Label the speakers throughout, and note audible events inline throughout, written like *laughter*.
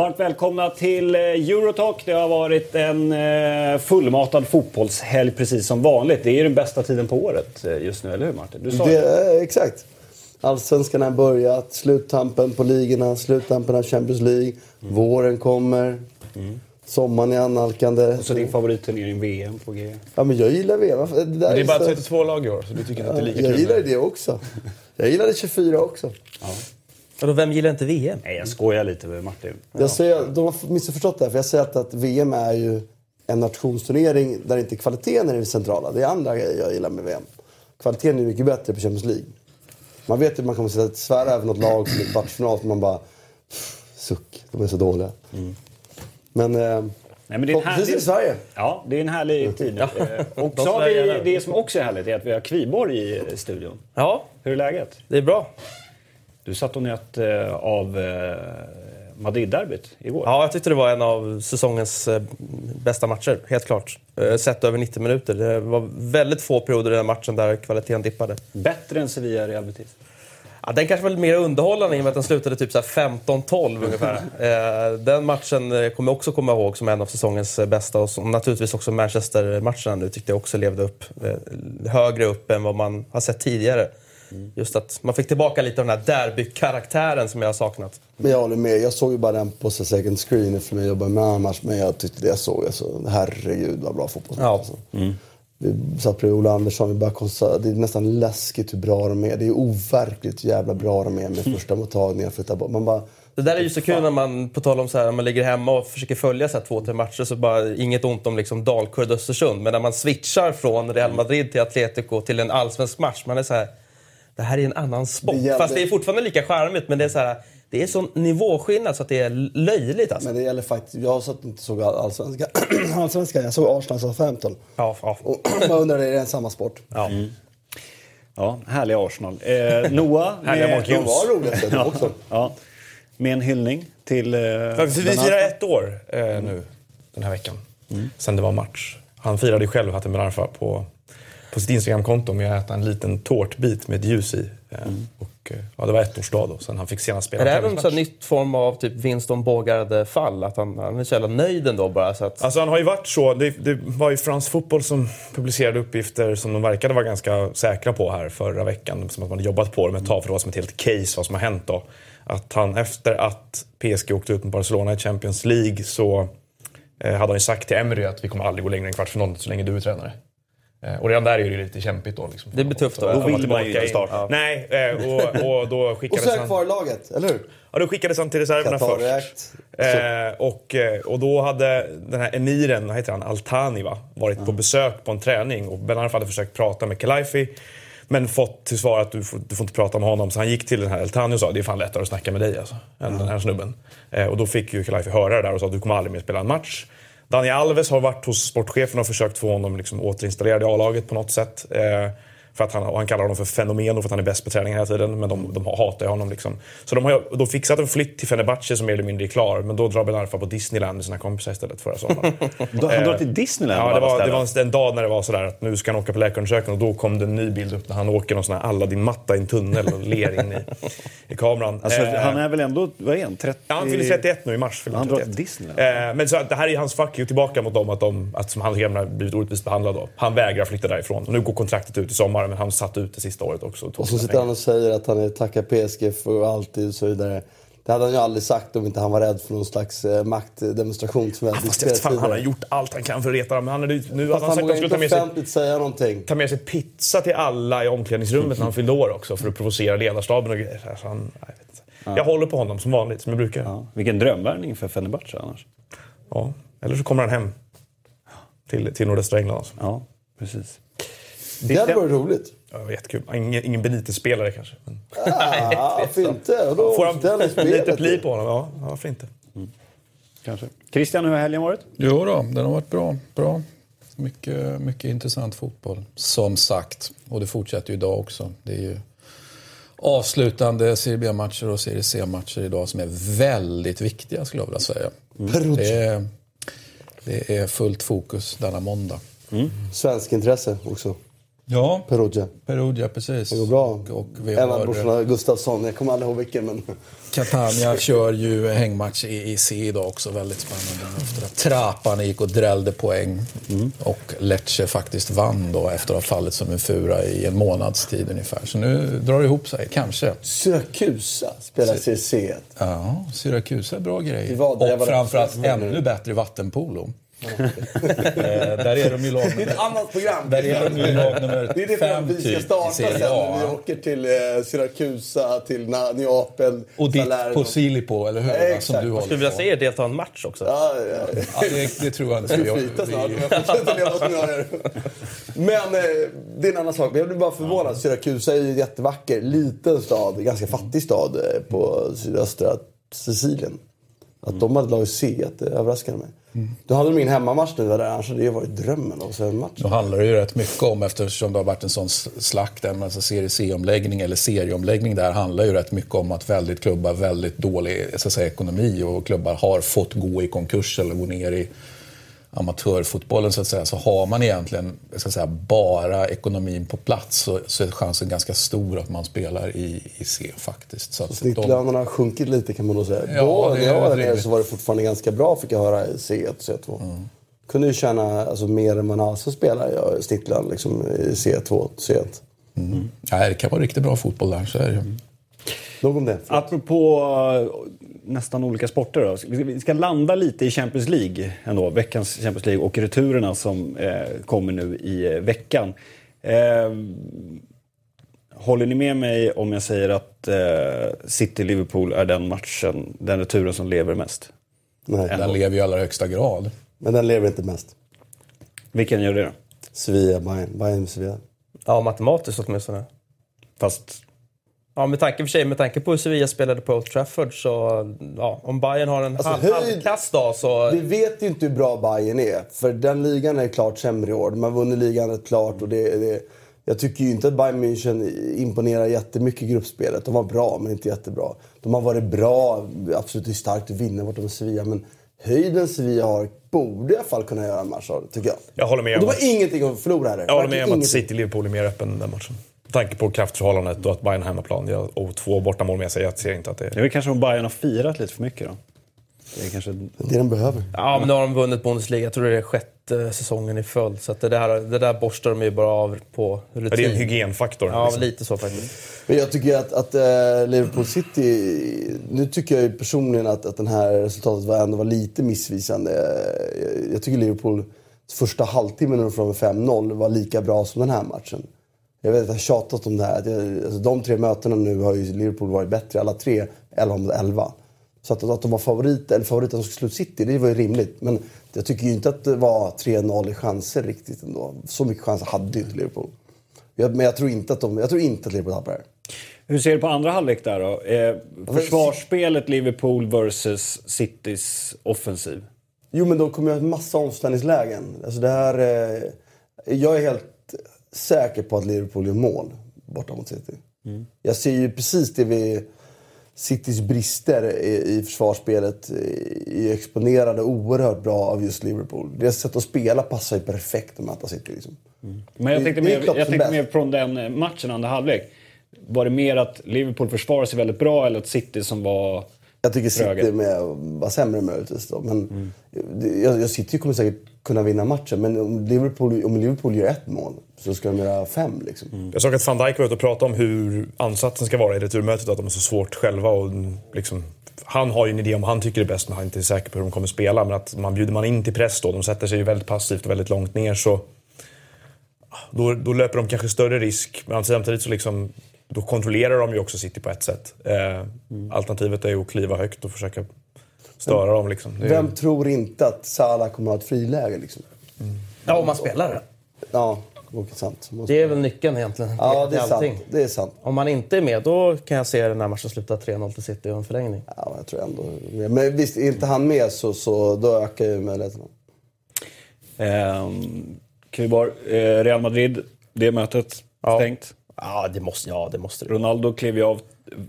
Speaker 1: Varmt välkomna till eh, Eurotalk. Det har varit en eh, fullmatad fotbollshelg precis som vanligt. Det är den bästa tiden på året eh, just nu, eller hur Martin?
Speaker 2: Du sa det, det. Exakt. Allsvenskan har börjat, sluttampen på ligorna, sluttampen av Champions League. Mm. Våren kommer. Mm. Sommaren är annalkande.
Speaker 1: Och så din favoritturnering VM på G.
Speaker 2: Ja, men jag gillar VM.
Speaker 3: Det, det är, är bara 32 lag i år, så du tycker ja, att det är lika
Speaker 2: jag
Speaker 3: kul?
Speaker 2: Jag gillar det också. Jag gillade 24 också. Ja.
Speaker 4: Vadå, vem gillar inte VM?
Speaker 1: Nej, jag skojar lite med Martin.
Speaker 2: Jag säger, de har missförstått det här, för jag säger att, att VM är ju en nationsturnering där inte kvaliteten är det centrala. Det är andra grejer jag gillar med VM. Kvaliteten är mycket bättre på Champions League. Man vet ju att man kommer att svära över något lag som är kvartsfinal, så man bara... Suck, de är så dåliga. Mm. Men... Eh, Nej, men det är en härlig... i Sverige.
Speaker 1: Ja, det är en härlig tid. Ja. Eh, och så har vi, det som också är härligt är att vi har Kviborg i studion.
Speaker 4: Ja.
Speaker 1: Hur är läget?
Speaker 4: Det är bra.
Speaker 1: Du satt och njöt eh, av eh, Madrid-derbyt igår.
Speaker 4: Ja, jag tyckte det var en av säsongens eh, bästa matcher, helt klart. Sett över 90 minuter. Det var väldigt få perioder i den matchen där kvaliteten dippade.
Speaker 1: Bättre än Sevilla-Real Betis?
Speaker 4: Ja, den kanske var lite mer underhållande i och med att den slutade typ 15-12 ungefär. *laughs* den matchen kommer jag också komma ihåg som en av säsongens bästa. Och naturligtvis också Manchester-matcherna nu tyckte jag också levde upp högre upp än vad man har sett tidigare. Mm. Just att man fick tillbaka lite av den här derby-karaktären som jag har saknat.
Speaker 2: Men jag håller med. Jag såg ju bara den på second screen eftersom jag jobbar med annars. Men jag tyckte det jag såg, alltså, herregud vad bra fotboll. Ja. Alltså. Mm. Vi satt bredvid Ola Andersson, vi bara det är nästan läskigt hur bra de är. Det är overkligt jävla bra de är med *laughs* första mottagningen. Man bara,
Speaker 4: det där är ju så kul när man, på tal om så här, när man ligger hemma och försöker följa så här, två, tre matcher så bara inget ont om liksom Dalkurd Östersund. Men när man switchar från Real Madrid till Atletico till en allsvensk match, man är så här det här är en annan sport. Det gäller... Fast det är fortfarande lika charmigt, men det är så här, det är sån nivåskillnad så att det är löjligt. Alltså.
Speaker 2: Men det gäller faktiskt, jag satt inte såg allsvenska, *clears throat* allsvenska, jag såg Arsenal som 15.
Speaker 4: Ja, ja.
Speaker 2: Och *clears throat* man undrar, är det en samma sport?
Speaker 1: Ja. Mm. Ja, härliga Arsenal. Eh, Noah, *laughs*
Speaker 2: härliga Mark De var roliga ja, också. *laughs*
Speaker 1: Ja. Med en hyllning till... Eh,
Speaker 3: vi firar ett år eh, nu den här veckan. Mm. Sen det var match. Han firade ju själv Hatem Ben Arfa på på sitt Instagramkonto med att äta en liten tårtbit med ljus i. Eh, mm. Och, eh, ja, det var ettårsdag då, sen han fick senast spela
Speaker 4: Är det här någon nytt form av typ Winston Bågarde-fall? Att han, han är så jävla nöjd ändå bara? Så att...
Speaker 3: Alltså han har ju varit så. Det, det var ju Frans Fotboll som publicerade uppgifter som de verkade vara ganska säkra på här förra veckan. Som att man hade jobbat på dem ett tag för det var som ett helt case vad som har hänt då. Att han efter att PSG åkte ut med Barcelona i Champions League så eh, hade han ju sagt till Emery att vi kommer aldrig gå längre än kvartsfinalen så länge du är tränare. Eh, och redan där är det lite kämpigt då. Liksom.
Speaker 4: Det blir tufft då.
Speaker 1: Då vill man ju inte starta.
Speaker 3: Ja. Nej, eh, och, och då *laughs* skickades
Speaker 2: han... Och så kvar laget, eller hur?
Speaker 3: Ja, då skickades han till reserverna först. Eh, och, eh, och då hade den här emiren, vad heter han, Altani va? varit ja. på besök på en träning och Ben Arfa hade försökt prata med Kelaifi. Men fått till svar att du får, du får inte prata med honom. Så han gick till den här Altani och sa det är fan lättare att snacka med dig alltså, än ja. den här snubben. Eh, och då fick ju Kelaifi höra det där och sa du kommer aldrig mer spela en match. Daniel Alves har varit hos sportchefen och försökt få honom liksom återinstallerad i A-laget på något sätt. Eh, för att han, han kallar honom för fenomen och för att han är bäst på träning hela tiden. Men de, de hatar honom. Liksom. Så de har då fixat en flytt till Fenerbahce som mer eller mindre är klar. Men då drar Ben Arfa på Disneyland med sina kompisar istället förra sommaren. *laughs*
Speaker 1: han drar till Disneyland?
Speaker 3: Ja, det var, det var en dag när det var sådär att nu ska han åka på läkarundersökning. Och då kom det en ny bild upp när han åker någon sån här Aladdin-matta i en tunnel och ler in i, i kameran.
Speaker 1: Alltså, eh, han är väl ändå, vad är han, 30?
Speaker 3: Ja, han fyller 31 nu i mars.
Speaker 1: Han drar till Disneyland? Eh,
Speaker 3: men så det här är hans fuck you tillbaka mot dem att, de, att som han har blivit orättvist behandlad. Då. Han vägrar flytta därifrån. Och nu går kontraktet ut i sommar men han satt ut det sista året också.
Speaker 2: Och så sitter han och säger att han är tackar PSG för alltid och så vidare. Det hade han ju aldrig sagt om inte han var rädd för någon slags eh, maktdemonstration. Som
Speaker 3: ja, fast fan, han har gjort allt han kan för att reta dem. Han, hade, nu
Speaker 2: fast han, han vågar inte offentligt säga någonting.
Speaker 3: Ta med sig pizza till alla i omklädningsrummet när han fyllde år också för att provocera ledarstaben och grejer. Alltså han, jag, ja. jag håller på honom som vanligt, som jag brukar. Ja.
Speaker 1: Vilken drömvärvning för Fenerbahce annars.
Speaker 3: Ja, eller så kommer han hem till, till nordöstra England. Alltså.
Speaker 1: Ja, precis.
Speaker 2: Det hade varit roligt.
Speaker 3: Ja, jättekul. Ingen, ingen Benitez-spelare kanske. Men...
Speaker 2: Ah, *laughs* varför inte? Då
Speaker 3: Får han lite pli på honom? Ja, varför inte? Mm.
Speaker 1: Kanske. Christian, hur har helgen varit?
Speaker 5: Jo då, den har varit bra. bra. Mycket, mycket intressant fotboll, som sagt. Och det fortsätter ju idag också. Det är ju avslutande Serie B-matcher och Serie C-matcher idag som är väldigt viktiga skulle jag vilja säga.
Speaker 2: Mm.
Speaker 5: Det, är, det är fullt fokus denna måndag.
Speaker 2: Mm. Svensk intresse också.
Speaker 5: Ja,
Speaker 2: Perugia.
Speaker 5: Perugia precis.
Speaker 2: Det går bra.
Speaker 5: Och, och vi
Speaker 2: en av brorsorna, Gustafsson, jag kommer aldrig ihåg vilken men...
Speaker 5: Catania *laughs* kör ju hängmatch i, i C idag också, väldigt spännande. Efter att Trapani gick och drällde poäng.
Speaker 2: Mm.
Speaker 5: Och Lecce faktiskt vann då efter att ha fallit som en fura i en månads tid ungefär. Så nu drar det ihop sig, kanske.
Speaker 2: Syrakusa spelar Serie C.
Speaker 5: Ja, Syrakusa är bra grej. Och framförallt ännu bättre vattenpolo. Eh, där är de ju lag
Speaker 2: Det är ett annat program.
Speaker 5: Där är de ju lag nummer
Speaker 2: Det är det program
Speaker 5: fem
Speaker 2: vi ska
Speaker 5: typ,
Speaker 2: starta sen när vi åker till eh, Syrakusa, till Na- Neapel,
Speaker 5: Och ditt
Speaker 2: Salerno.
Speaker 5: på Silipo, eller hur?
Speaker 2: Exakt.
Speaker 5: Som du
Speaker 4: Skulle
Speaker 5: håller
Speaker 4: vilja se er delta i en match också.
Speaker 2: Ja, ja, ja.
Speaker 5: Ja, det, det tror jag inte.
Speaker 2: Jag flytta snart, men jag fortsätter leva som jag gör. Men eh, det är en annan sak. Jag blir bara förvånad. Syrakusa är ju en jättevacker, liten stad, ganska fattig stad eh, på sydöstra Sicilien. Att de hade lag C, det överraskade mig. Då hade de ingen hemmamatch nu, där, annars hade det ju varit drömmen att en match.
Speaker 5: Då handlar det ju rätt mycket om, eftersom det har varit en sån slakt, en alltså serie C-omläggning eller serieomläggning där, handlar ju rätt mycket om att väldigt klubbar väldigt dålig så att säga, ekonomi och klubbar har fått gå i konkurs eller gå ner i amatörfotbollen så att säga. Så har man egentligen så att säga, bara ekonomin på plats så, så är chansen ganska stor att man spelar i, i C faktiskt. Så
Speaker 2: Snittlönerna har sjunkit lite kan man nog säga.
Speaker 5: Ja,
Speaker 2: Då, när
Speaker 5: är
Speaker 2: jag var där nere så var det fortfarande ganska bra fick jag höra i C1 och C2. Kunde ju tjäna alltså, mer än man alltså spelar jag, snittlön liksom, i C2 och C1.
Speaker 5: nej, det kan vara riktigt bra fotboll där, så är det ju.
Speaker 2: Nog om det.
Speaker 1: Apropå eh, nästan olika sporter då. Vi ska- landa lite i Champions League ändå. Veckans Champions League och returerna som eh, kommer nu i eh, veckan. Eh, håller ni med mig om jag säger att eh, City-Liverpool är den matchen, den returen som lever mest?
Speaker 2: Nej.
Speaker 5: Den lever ju i allra högsta grad.
Speaker 2: Men den lever inte mest.
Speaker 1: Vilken gör det då?
Speaker 2: Sevilla, Bayern. Bayern, Sevilla.
Speaker 4: Ja, matematiskt åtminstone.
Speaker 1: Fast
Speaker 4: Ja, med tanke, för sig, med tanke på hur Sevilla spelade på Old Trafford så... Ja, om Bayern har en
Speaker 2: Alltså,
Speaker 4: halv, dag så...
Speaker 2: Vi vet ju inte hur bra Bayern är. För den ligan är klart sämre i år. De har vunnit ligan rätt klart. Och det, det, jag tycker ju inte att Bayern München imponerar jättemycket i gruppspelet. De var bra, men inte jättebra. De har varit bra, absolut starkt att vinna borta med Sevilla. Men höjden Sevilla har borde i alla fall kunna göra en match av det, tycker jag.
Speaker 3: Jag håller med
Speaker 2: Och de har ingenting att förlora heller.
Speaker 3: Jag håller med om att City-Liverpool är mer öppen den matchen. Tanke på kraftförhållandet och att Bayern har hemmaplan. Jag, och två bortamål med sig. Jag ser inte att det
Speaker 1: det
Speaker 3: är...
Speaker 1: är väl kanske om Bayern har firat lite för mycket då. Det är kanske...
Speaker 2: Det de behöver.
Speaker 4: Ja, men nu har de vunnit Bundesliga. Jag tror det är sjätte säsongen i följd. Så att det, där, det där borstar de ju bara av på rutin.
Speaker 3: Ja, det är en hygienfaktor.
Speaker 4: Ja,
Speaker 3: liksom.
Speaker 4: lite så faktiskt.
Speaker 2: Men jag tycker att, att eh, Liverpool City... Nu tycker jag ju personligen att, att den här resultatet var, ändå var lite missvisande. Jag, jag tycker Liverpool första halvtimmen när de från 5-0 var lika bra som den här matchen. Jag vet att jag har tjatat om det här. Alltså, de tre mötena nu har ju Liverpool varit bättre. Alla tre 11 mot 11. Så att, att de var favoriter, eller favoriter som skulle slå City, det var ju rimligt. Men jag tycker ju inte att det var 3-0 i chanser riktigt ändå. Så mycket chanser hade ju inte Liverpool. Jag, men jag tror inte att, de, jag tror inte att Liverpool tappar det.
Speaker 1: Hur ser du på andra halvlek där då? Eh, försvarsspelet Liverpool versus Citys offensiv.
Speaker 2: Jo, men de kommer ju ha en massa omställningslägen. Alltså det här, eh, jag är helt säker på att Liverpool gör mål borta mot City. Jag ser ju precis det vi... Citys brister i, i försvarsspelet är exponerade oerhört bra av just Liverpool. Deras sätt att spela passar ju perfekt att möta City. Liksom.
Speaker 1: Men jag tänkte,
Speaker 2: det
Speaker 1: mer, jag tänkte mer från den eh, matchen, andra halvlek. Var det mer att Liverpool försvarade sig väldigt bra eller att City som var...
Speaker 2: Jag tycker. City med var sämre möjligtvis då. Men det- jag, jag City kommer säkert kunna vinna matchen. Men om Liverpool, om Liverpool gör ett mål så ska de göra fem. Liksom.
Speaker 3: Jag såg att van Dijk var ute och pratade om hur ansatsen ska vara i returmötet. Att de är så svårt själva. Och liksom, han har ju en idé om han tycker det är bäst, men han är inte säker på hur de kommer spela. Men att man bjuder man in till press då, de sätter sig ju väldigt passivt och väldigt långt ner, så då, då löper de kanske större risk. Men samtidigt så liksom, då kontrollerar de ju också City på ett sätt. Eh, Alternativet är ju att kliva högt och försöka störa dem. Liksom. Det är,
Speaker 2: Vem tror inte att Salah kommer att ha ett friläge? Liksom?
Speaker 4: Ja, om man spelar det.
Speaker 2: Ja, det är sant.
Speaker 4: Det är väl nyckeln egentligen.
Speaker 2: Ja, det är sant. Det är sant.
Speaker 4: Om man inte är med, då kan jag se den här matchen sluta 3-0 till City och en förlängning.
Speaker 2: Ja, jag tror ändå... Men visst, är inte han med så, så då ökar ju möjligheterna.
Speaker 1: Eh, Kubar, eh, Real Madrid, det mötet
Speaker 4: Ja.
Speaker 1: stängt.
Speaker 4: Ja, det måste, ja, det måste det.
Speaker 1: Ronaldo klev ju av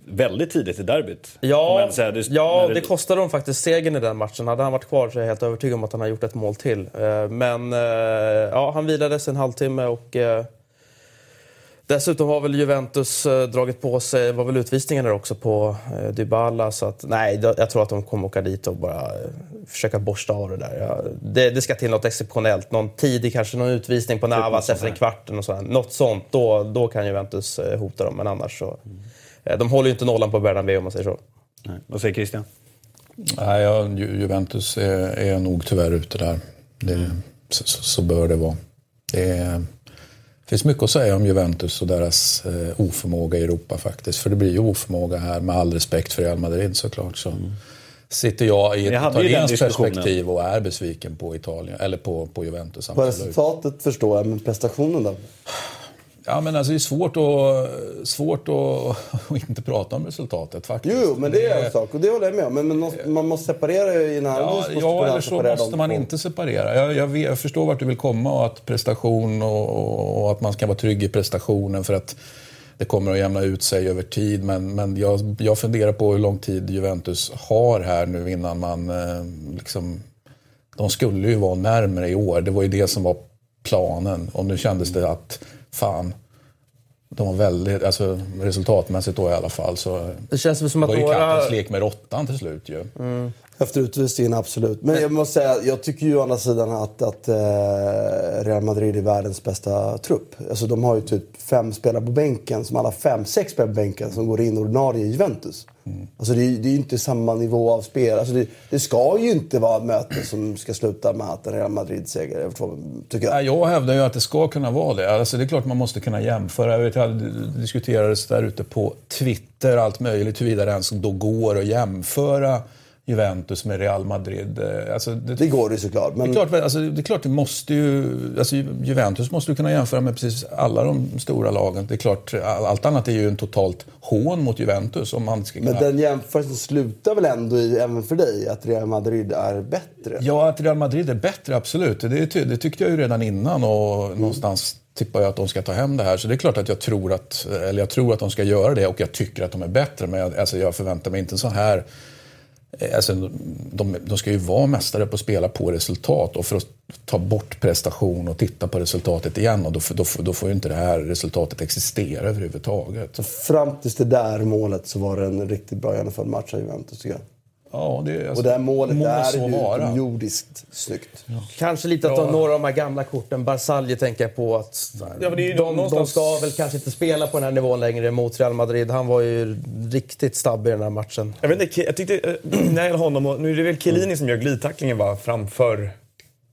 Speaker 1: väldigt tidigt i derbyt.
Speaker 4: Ja, det, ja det, det kostade dem faktiskt segern i den matchen. Hade han varit kvar så är jag helt övertygad om att han har gjort ett mål till. Eh, men eh, ja, han vilades en halvtimme och eh, Dessutom har väl Juventus dragit på sig, var väl utvisningen där också på Dybala. Så att, nej, jag tror att de kommer åka dit och bara försöka borsta av det där. det, det, ska till något exceptionellt. Någon tidig, kanske någon utvisning på typ Navas efter en kvarten och sådär. Något sånt, då, då kan Juventus hota dem. Men annars så... Mm. Eh, de håller ju inte nollan på Bernabéu om man säger så.
Speaker 1: Nej. Vad säger Christian?
Speaker 5: Nej, ja, Juventus är, är nog tyvärr ute där. Det, så, så, bör det vara. Det, är, det finns mycket att säga om Juventus och deras eh, oförmåga i Europa faktiskt. För det blir ju oförmåga här med all respekt för Real Madrid såklart. Så. Mm. Sitter jag i ett italienskt perspektiv och är besviken på Italien, eller på, på Juventus.
Speaker 2: På resultatet förstår jag, men prestationen då?
Speaker 5: Ja, men alltså det är svårt att, svårt att, *laughs* att inte prata om resultatet faktiskt.
Speaker 2: Jo, men det är en sak och det håller jag med om. Men, men man måste separera i en
Speaker 5: Ja, ja eller så måste man inte separera. Jag, jag, jag, förstår vart du vill komma och att prestation och, och, att man ska vara trygg i prestationen för att det kommer att jämna ut sig över tid. Men, men jag, jag funderar på hur lång tid Juventus har här nu innan man eh, liksom... De skulle ju vara närmare i år. Det var ju det som var planen. Och nu kändes det att fan, de var väldigt, alltså resultatmässigt då i alla fall så...
Speaker 4: Det känns som att
Speaker 5: några... Var ju kattens lek med råttan till slut ju. Mm.
Speaker 2: Efter utvisningen, absolut. Men jag måste säga, jag tycker ju å andra sidan att, att eh, Real Madrid är världens bästa trupp. Alltså de har ju typ fem spelare på bänken, som alla fem, sex spelare på bänken, som går in ordinarie i Juventus. Mm. Alltså det, det är ju inte samma nivå av spel. Alltså det, det, ska ju inte vara ett möte som ska sluta med att en Real Madrid-seger, tycker jag.
Speaker 5: Jag hävdar ju att det ska kunna vara det. Alltså det är klart man måste kunna jämföra. Jag vet, det diskuterades där ute på Twitter, allt möjligt, huruvida det ens då går att jämföra Juventus med Real Madrid.
Speaker 2: Eh, alltså, det, det går det såklart.
Speaker 5: Men... Det, är klart, alltså, det är klart, det måste ju, alltså, Juventus måste du kunna jämföra med precis alla de stora lagen. Det är klart, allt annat är ju en totalt hån mot Juventus. Om man ska
Speaker 2: kunna... Men den jämförelsen slutar väl ändå i, även för dig, att Real Madrid är bättre?
Speaker 5: Ja, att Real Madrid är bättre, absolut. Det, det tyckte jag ju redan innan och mm. någonstans tippar jag att de ska ta hem det här. Så det är klart att jag tror att, eller jag tror att de ska göra det och jag tycker att de är bättre. Men jag, alltså jag förväntar mig inte så här Eh, Eh, alltså, de, de ska ju vara mästare på att spela på resultat och för att ta bort prestation och titta på resultatet igen och då, då, då får ju inte det här resultatet existera överhuvudtaget.
Speaker 2: Så fram tills det där målet så var det en riktigt bra genomförd match av Juventus tycker jag.
Speaker 5: Ja, det, alltså,
Speaker 2: och det här målet det är ju utomjordiskt snyggt.
Speaker 4: Ja. Kanske lite att ta några av de här gamla korten. Barzalji tänker jag på. att ja, de, någonstans... de ska väl kanske inte spela på den här nivån längre mot Real Madrid. Han var ju riktigt stabbig i den här matchen.
Speaker 3: Jag, vet inte, jag tyckte, eh, *clears throat* när gäller honom, och, nu är det väl Chiellini som gör glidtacklingen va, framför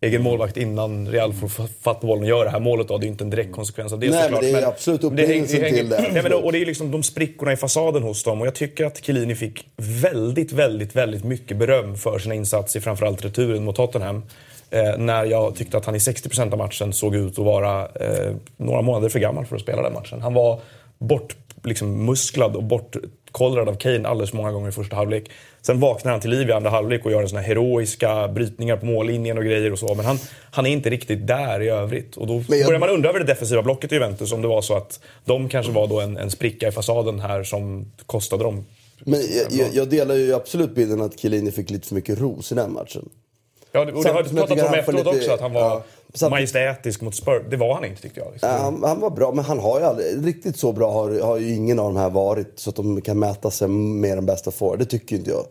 Speaker 3: egen målvakt innan Real får fatt bollen och gör det här målet. Då. Det är inte en direkt konsekvens av det
Speaker 2: Nej,
Speaker 3: såklart.
Speaker 2: men det är absolut upprinnelsen till det.
Speaker 3: Nej, men, och det är liksom de sprickorna i fasaden hos dem. Och jag tycker att Chiellini fick väldigt, väldigt, väldigt mycket beröm för sina insatser i framförallt returen mot Tottenham. Eh, när jag tyckte att han i 60% av matchen såg ut att vara eh, några månader för gammal för att spela den matchen. Han var bort liksom, musklad och bortkollrad av Kane alldeles för många gånger i första halvlek. Sen vaknar han till liv i andra halvlek och gör såna heroiska brytningar på mållinjen och grejer och så. Men han, han är inte riktigt där i övrigt. Och då jag... börjar man undra över det defensiva blocket i Juventus. Om det var så att de kanske var då en, en spricka i fasaden här som kostade dem.
Speaker 2: Men jag, jag delar ju absolut bilden att Chiellini fick lite för mycket ros i den matchen.
Speaker 3: Ja, och det har pratat om efteråt lite, också, att han var ja, majestätisk mot Spurs. Det var han inte tyckte jag. Liksom.
Speaker 2: Han, han, var bra, men han har ju aldrig, riktigt så bra har, har ju ingen av de här varit så att de kan mäta sig med de bästa för. Det tycker inte jag.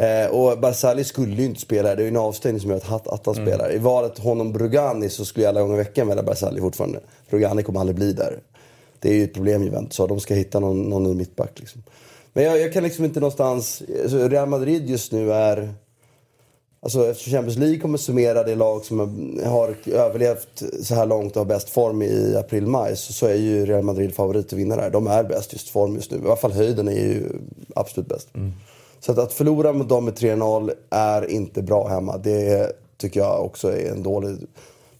Speaker 2: Eh, och Barzali skulle ju inte spela Det är ju en avstängning som gör att, att han mm. spelar. I valet honom Brugani så skulle jag alla gånger i veckan välja Barzali fortfarande. Brugani kommer aldrig bli där. Det är ju ett problem Juventus har. De ska hitta någon, någon ny mittback liksom. Men jag, jag, kan liksom inte någonstans... Alltså Real Madrid just nu är... Alltså eftersom Champions League kommer summera det lag som har överlevt så här långt och har bäst form i april-maj så, så är ju Real Madrid favorit att vinna där. De är bäst just form just nu. I alla fall höjden är ju absolut bäst. Mm. Så att, att förlora mot dem med 3-0 är inte bra hemma. Det tycker jag också är en dålig...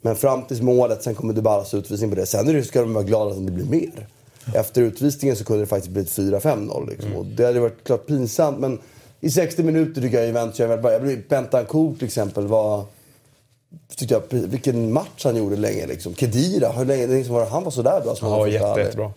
Speaker 2: Men fram till målet, sen kommer Dybalas utvisning på det. Sen ska de vara glada att det blir mer. Efter utvisningen så kunde det faktiskt blivit 4-5-0. Liksom. Mm. det hade varit klart pinsamt. Men i 60 minuter tycker jag Juventus gör väldigt bra. Jag blir till exempel var... Tyckte jag, vilken match han gjorde länge liksom. Kedira, hur länge, länge var han var sådär bra?
Speaker 3: Som ja, jätte, jättebra.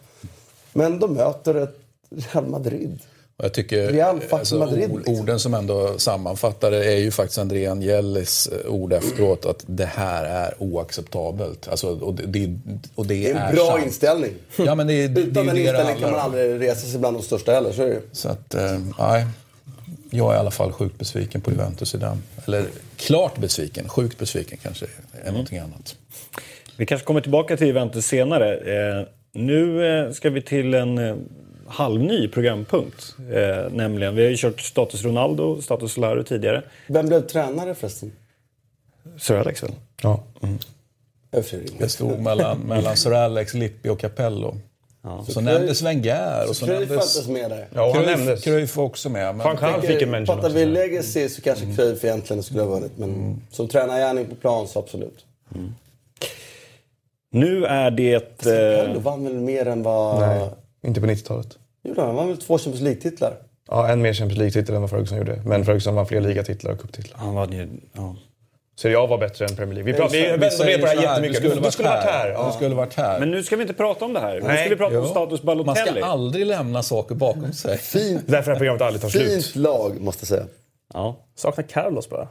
Speaker 2: Men de möter ett Real Madrid.
Speaker 5: Jag tycker
Speaker 2: Real
Speaker 5: alltså,
Speaker 2: Madrid, liksom.
Speaker 5: orden som ändå sammanfattar det är ju faktiskt André Angelis eh, ord efteråt att det här är oacceptabelt. Alltså, och det, och det,
Speaker 2: Det är
Speaker 5: är
Speaker 2: en bra
Speaker 5: sant.
Speaker 2: inställning.
Speaker 5: Ja, men det, det,
Speaker 2: Utan
Speaker 5: det är
Speaker 2: den inställningen kan man aldrig resa sig bland de största heller. Så är det ju.
Speaker 5: Så att, eh, nej. Jag är i alla fall sjukt besviken på Juventus i den. Eller klart besviken. Sjukt besviken kanske är
Speaker 2: Mm.
Speaker 5: någonting annat.
Speaker 1: Vi kanske kommer tillbaka till Juventus senare. Eh, nu eh, ska vi till en eh, halvny programpunkt. Eh, nämligen, vi har ju kört Status Ronaldo, Status Solaro tidigare.
Speaker 2: Vem blev tränare förresten?
Speaker 1: Sir Alex väl?
Speaker 3: Ja.
Speaker 2: Rimligt.
Speaker 5: Det stod mellan, mellan Sir Alex, Lippi och Capello. Så,
Speaker 2: Cruyff-
Speaker 5: nämndes Wenger och så
Speaker 2: Cruyff
Speaker 5: nämndes...
Speaker 2: fanns med där.
Speaker 3: Ja,
Speaker 5: Cruyff,
Speaker 3: nämndes.
Speaker 5: Cruyff var också med. Men
Speaker 3: Hall fick en mention också.
Speaker 2: vi legacy så kanske Cruyff egentligen skulle ha vunnit. Men som tränargärning på plan så absolut.
Speaker 1: Nu är det...
Speaker 2: Capello
Speaker 1: Eh,
Speaker 2: vann väl mer än vad...
Speaker 3: Nej, inte på 90-talet.
Speaker 2: Gjorde han? Han vann väl två Champions League-titlar?
Speaker 3: Ja, en mer Champions League-titel än vad Ferguson gjorde. Men Ferguson vann fler ligatitlar och cuptitlar.
Speaker 1: han var ju... Ja.
Speaker 3: Serie A var bättre än Premier League. Vi, pratar, vi
Speaker 5: Vi
Speaker 3: vänder ner på det här jättemycket.
Speaker 5: Du skulle,
Speaker 3: Du skulle varit här.
Speaker 5: Du
Speaker 3: Ja.
Speaker 5: skulle varit här.
Speaker 1: Men nu ska vi inte prata om det här. Nu
Speaker 3: Nej.
Speaker 1: ska vi prata om
Speaker 5: Jo.
Speaker 1: Status
Speaker 5: Man
Speaker 1: Balotelli.
Speaker 5: ska aldrig lämna saker bakom sig.
Speaker 2: Fint,
Speaker 3: Därför här programmet aldrig tar slut.
Speaker 2: fint lag, måste jag säga.
Speaker 1: Ja.
Speaker 4: Saknar Carlos bara.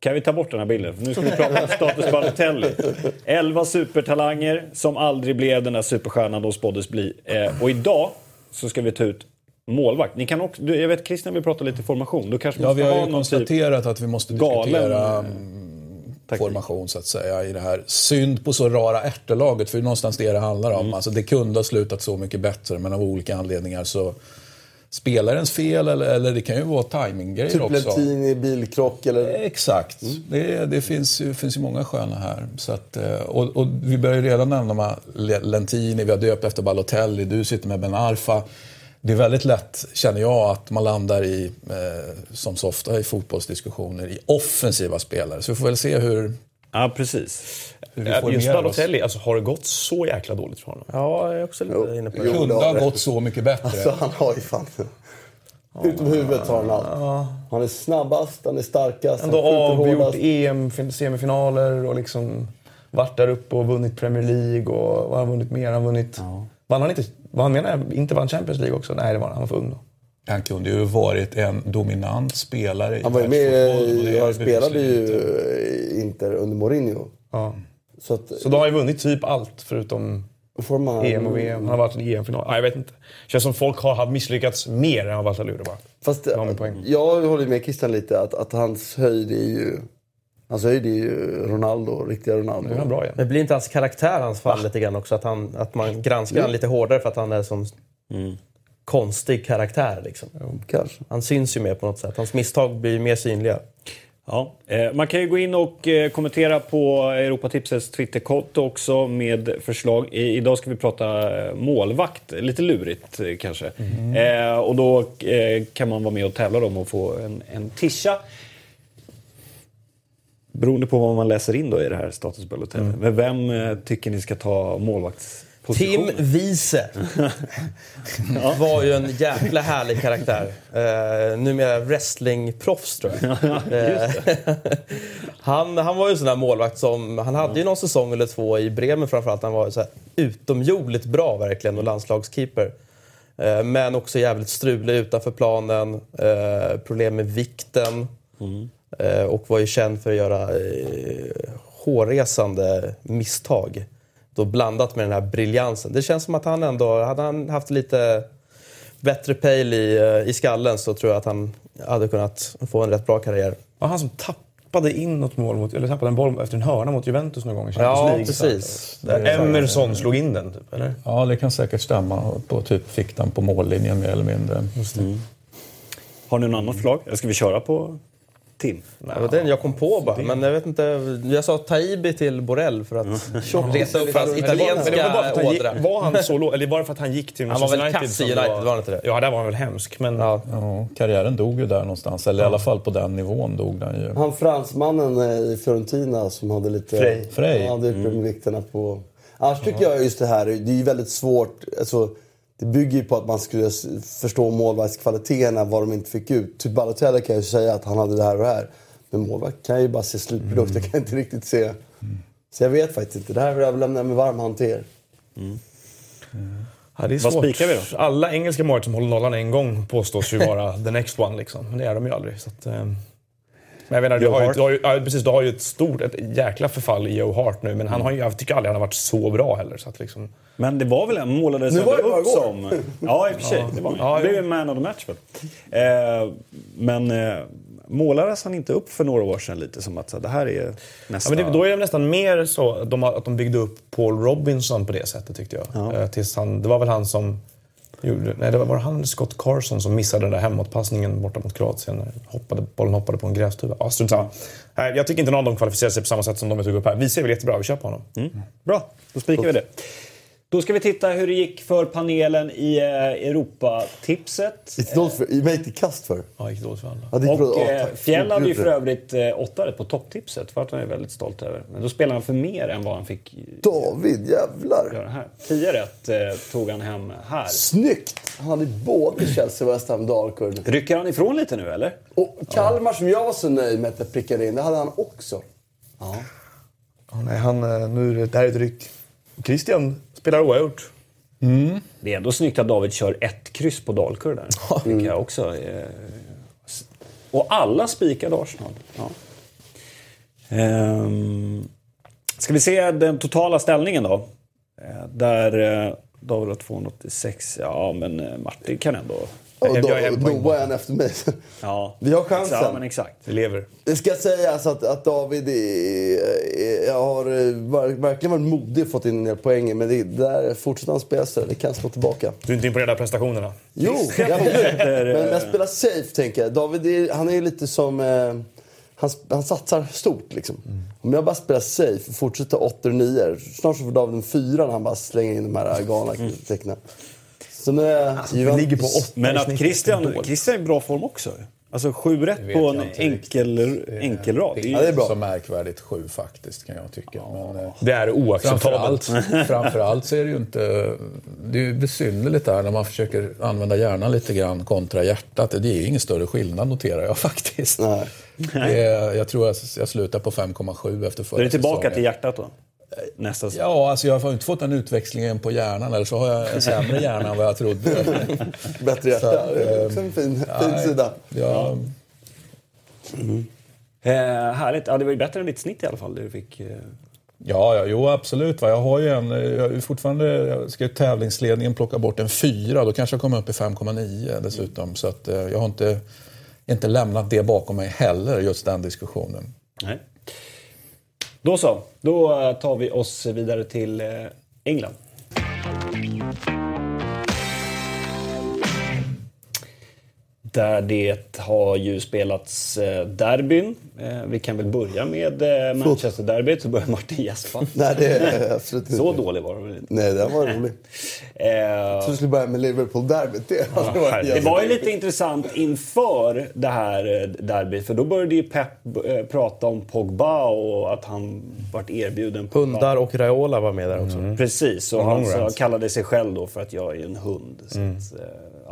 Speaker 1: Kan vi ta bort den här bilden? För nu ska vi prata om Status Balotelli. Elva supertalanger som aldrig blev den där superstjärnan de spåddes bli. Eh, och idag så ska vi ta ut målvakt. Ni kan också, jag vet Christian vill prata lite formation. Då kanske
Speaker 5: Ja, vi har
Speaker 1: ha
Speaker 5: ju
Speaker 1: typ...
Speaker 5: konstaterat att vi måste
Speaker 1: galen,
Speaker 5: diskutera
Speaker 1: eh,
Speaker 5: mm, formation så att säga i det här. Synd på så rara ärtelaget, för det är någonstans det det handlar om. Alltså, det kunde ha slutat så mycket bättre, men av olika anledningar så spelarens fel eller, eller det kan ju vara timinggrejer
Speaker 2: Typ
Speaker 5: också.
Speaker 2: Lentini, bilkrock eller...
Speaker 5: Exakt. Det, det finns, ju, finns ju många sköna här. Så att, eh, och, och vi börjar ju redan nämna Le- Lentini, vi har döpt efter Balotelli, du sitter med Ben Arfa. Det är väldigt lätt, känner jag, att man landar i, eh, som så ofta i fotbollsdiskussioner, i offensiva spelare. Så vi får väl se hur,
Speaker 1: Ja, precis.
Speaker 5: hur vi
Speaker 3: Just. Balotelli, alltså, har det gått så jäkla dåligt för honom?
Speaker 4: Ja, jag är också lite inne på det.
Speaker 5: Kunde ha
Speaker 2: har
Speaker 5: gått så mycket bättre.
Speaker 2: Alltså han har ju fan... Utom huvudet har han allt. Han är snabbast, han är starkast,
Speaker 3: Ändå
Speaker 2: han skjuter
Speaker 3: avgjort
Speaker 2: hårdast.
Speaker 3: EM-semifinaler och liksom varit där uppe och vunnit Premier League och vad har han vunnit mer? Han har vunnit... Vann han inte... Vad han menar inte vann Champions League också? Nej, det var han. Han var för ung då.
Speaker 5: Han kunde ju varit en dominant spelare i
Speaker 2: Han var
Speaker 5: och
Speaker 2: med,
Speaker 5: det har
Speaker 2: han spelade ju i Inter under Mourinho.
Speaker 3: Ja.
Speaker 2: Så att,
Speaker 3: Så då har han ju vunnit typ allt förutom
Speaker 2: man...
Speaker 3: EM och VM. Han har varit i EM-final. Ja, jag vet inte. Känns som folk har har misslyckats mer än vad Valtalur bara.
Speaker 2: Fast
Speaker 3: Det var min poäng.
Speaker 2: jag håller med Christian lite att, att hans höjd är ju... Hans höjd är ju Ronaldo, riktiga Ronaldo.
Speaker 3: Han bra igen.
Speaker 4: Men blir inte hans karaktär hans fall lite grann också? Att, han, att man granskar honom lite hårdare för att han är som konstig karaktär. Liksom.
Speaker 2: Kanske.
Speaker 4: Han syns ju mer på något sätt. Hans misstag blir mer synliga.
Speaker 1: Ja, eh, man kan ju gå in och eh, kommentera på Europatipsets Twitterkonto också med förslag. Idag ska vi prata eh, målvakt, lite lurigt kanske. Eh, och då kan man vara med och tävla om och få en, en tisha. Beroende på vad man läser in då i det här Status Balotelli. Men vem eh, tycker ni ska ta målvaktsposition?
Speaker 4: Tim Wiese *laughs* var ju en jäkla härlig karaktär. Uh, numera wrestlingproffs tror jag. *laughs* Eh, han, han var ju en sån där målvakt som... Han hade ju någon säsong eller två i Bremen framförallt. Han var ju så här utomjordligt bra verkligen och landslagskeeper. Men också jävligt strulig utanför planen. problem med vikten. Eh, och var ju känd för att göra eh, hårresande misstag. Då blandat med den här briljansen. Det känns som att han ändå, hade han haft lite bättre pejl i, eh, i skallen så tror jag att han hade kunnat få en rätt bra karriär.
Speaker 3: Var han som tappade in något mål mot, eller tappade en boll efter en hörna mot Juventus någon gång i Champions
Speaker 4: Ja,
Speaker 3: League?
Speaker 4: precis.
Speaker 3: Där Emerson slog in den, typ, eller?
Speaker 5: Ja, det kan säkert stämma. På typ fick den på mållinjen mer eller mindre.
Speaker 1: Har ni någon annan förslag? Eller ska vi köra på Tim?
Speaker 4: Det var den jag kom på bara. Men jag vet inte. Jag sa Taibi till Borrell för att *laughs* reta upp hans
Speaker 3: Men det var, var, bara för
Speaker 4: italienska
Speaker 3: att han
Speaker 4: ådra.
Speaker 3: han så låg, eller var det för att han gick till
Speaker 4: Han var
Speaker 3: Manchester
Speaker 4: väl kass i United, var han inte det?
Speaker 3: Ja, där var han väl hemsk. Men
Speaker 4: Ja.
Speaker 5: Ja, karriären dog ju där någonstans. Eller i alla fall på den nivån dog den ju.
Speaker 2: Han fransmannen eh, i Fiorentina som hade lite...
Speaker 3: Frey.
Speaker 5: Frey.
Speaker 2: Ja, hade mm. vikterna på... Annars tycker jag just det här, det är ju väldigt svårt. Alltså, det bygger ju på att man skulle förstå målvaktskvaliteterna, vad de inte fick ut. Typ Balotelli kan ju säga att han hade det här och det här. Men målvakt kan ju bara se slutprodukt, jag kan inte riktigt se... Så jag vet faktiskt inte. Det här överlämnar jag med varm hand till er.
Speaker 3: Ja, det är Vad spikar vi då? Alla engelska mål som håller nollan en gång påstås ju vara *laughs* the next one. Liksom. Men det är de ju aldrig. Så att, eh. Men jag menar, du har, ju, du, har ju, ja, precis, du har ju ett stort, ett jäkla förfall i Joe Hart nu. Men han har ju, jag tycker aldrig han har varit så bra heller. Så att liksom...
Speaker 1: Men det var väl en målades
Speaker 2: nu var
Speaker 1: upp som... Ja, i och för sig. Ja. Det, var, ja, det blev ju man of the match väl. Eh, men eh, målades han inte upp för några år sedan lite som att så, det här är nästa...
Speaker 3: Ja, men det, då är det nästan mer så de, att de byggde upp Paul Robinson på det sättet tyckte jag. Ja. Eh, tills han, det var väl han som gjorde... Nej, det var, var han Scott Carson som missade den där hemåtpassningen borta mot Kroatien. Hoppade, bollen hoppade på en grästuva. Ja, strunt. Jag tycker inte någon av dem kvalificerar sig på samma sätt som de vi tog upp här. Vi ser väl jättebra, vi köper honom.
Speaker 1: Mm. Bra, då spikar vi det. Då ska vi titta hur det gick för panelen i eh, Europatipset.
Speaker 2: Gick det dåligt för, mig gick kast för.
Speaker 3: Ja, gick dåligt för alla.
Speaker 1: Ja, och eh, Fjäll hade ju för övrigt eh, åtta rätt på topptipset. För att han är väldigt stolt över. Men då spelade han för mer än vad han fick
Speaker 2: David, jävlar!
Speaker 1: Göra här. Tio rätt eh, tog han hem här.
Speaker 2: Snyggt! Han hade både Chelsea West Ham Dalkurd.
Speaker 1: Rycker han ifrån lite nu eller?
Speaker 2: Och Kalmar ja. som jag var så nöjd med att jag prickade in, det hade han också.
Speaker 3: Ja. Oh, nej, han, eh, nu, det här är ett ryck. Christian spelar oavgjort.
Speaker 1: Mm. Det är ändå snyggt att David kör ett kryss på Dalkurd där. Mm. jag också. Eh, och alla spikade Arsenal. Ja. Ehm, ska vi se den totala ställningen då? Eh, där eh, David har 286. Ja, men Martin kan ändå
Speaker 2: och då, då var en efter mig. *laughs*
Speaker 1: Ja.
Speaker 2: Vi har chansen.
Speaker 1: Ja, men exakt.
Speaker 3: Vi lever.
Speaker 2: Det ska sägas att, att David är, är, har verkligen varit modig och fått in en del poäng. Men det, där fortsätter han spela så det kan slå tillbaka.
Speaker 3: Du är inte imponerad av prestationerna?
Speaker 2: Jo, *laughs* jag men jag spelar safe tänker jag. David är, han är lite som... Eh, han, han satsar stort liksom. Mm. Om jag bara spelar safe och fortsätter 8 och 9 snart så får David en 4 när han bara slänger in de här galna mm. tecknen.
Speaker 1: Så nu är alltså, vi ligger på åtta Men att Christian, Christian är i bra form också. Alltså sju rätt på en enkel, enkelrad.
Speaker 5: Det är, ja, det är bra. så märkvärdigt sju faktiskt kan jag tycka.
Speaker 3: Men, eh, det är oacceptabelt.
Speaker 5: Framförallt, framförallt så är det ju inte... Det är ju besynnerligt där när man försöker använda hjärnan lite grann kontra hjärtat. Det är ju ingen större skillnad noterar jag *laughs* faktiskt. Nej. Är, jag tror jag, jag slutar på 5,7 efter förra
Speaker 1: säsongen. Är du tillbaka säsongen. till hjärtat då?
Speaker 5: Nästa Ja, alltså jag har inte fått den utväxlingen på hjärnan. Eller så har jag en sämre hjärna än vad jag trodde. *laughs*
Speaker 2: Bättre hjärta. Så, det är också en fin, fin sida. Ja.
Speaker 1: Mm. Eh, härligt. Ja, det var ju bättre än ditt snitt i alla fall. Du fick, eh...
Speaker 5: Ja, ja, jo absolut. Jag har ju en, jag är fortfarande, jag ska ju tävlingsledningen plocka bort en fyra. Då kanske jag kommer upp i 5,9 dessutom. Så att, eh, jag har inte, inte lämnat det bakom mig heller, just den diskussionen.
Speaker 1: Nej. Då så, då eh, tar vi oss vidare till eh, England. Där det har ju spelats eh, derbyn. Eh, vi kan väl börja med eh, Manchester-derbyt, så börjar Martin gäspa. *laughs*
Speaker 2: Nej, det är absolut
Speaker 1: inte. Så dålig var det väl
Speaker 2: inte? Nej, den var rolig. *laughs* Jag trodde du skulle börja med Liverpool-derbyt. Det,
Speaker 1: ja, var, det var ju lite intressant inför det här derbyt, för då började ju Pep prata om Pogba och att han vart erbjuden
Speaker 4: Hundar och Raiola var med där också. Mm.
Speaker 1: Precis, och han så, kallade sig själv då för att jag är en hund. Så mm. att,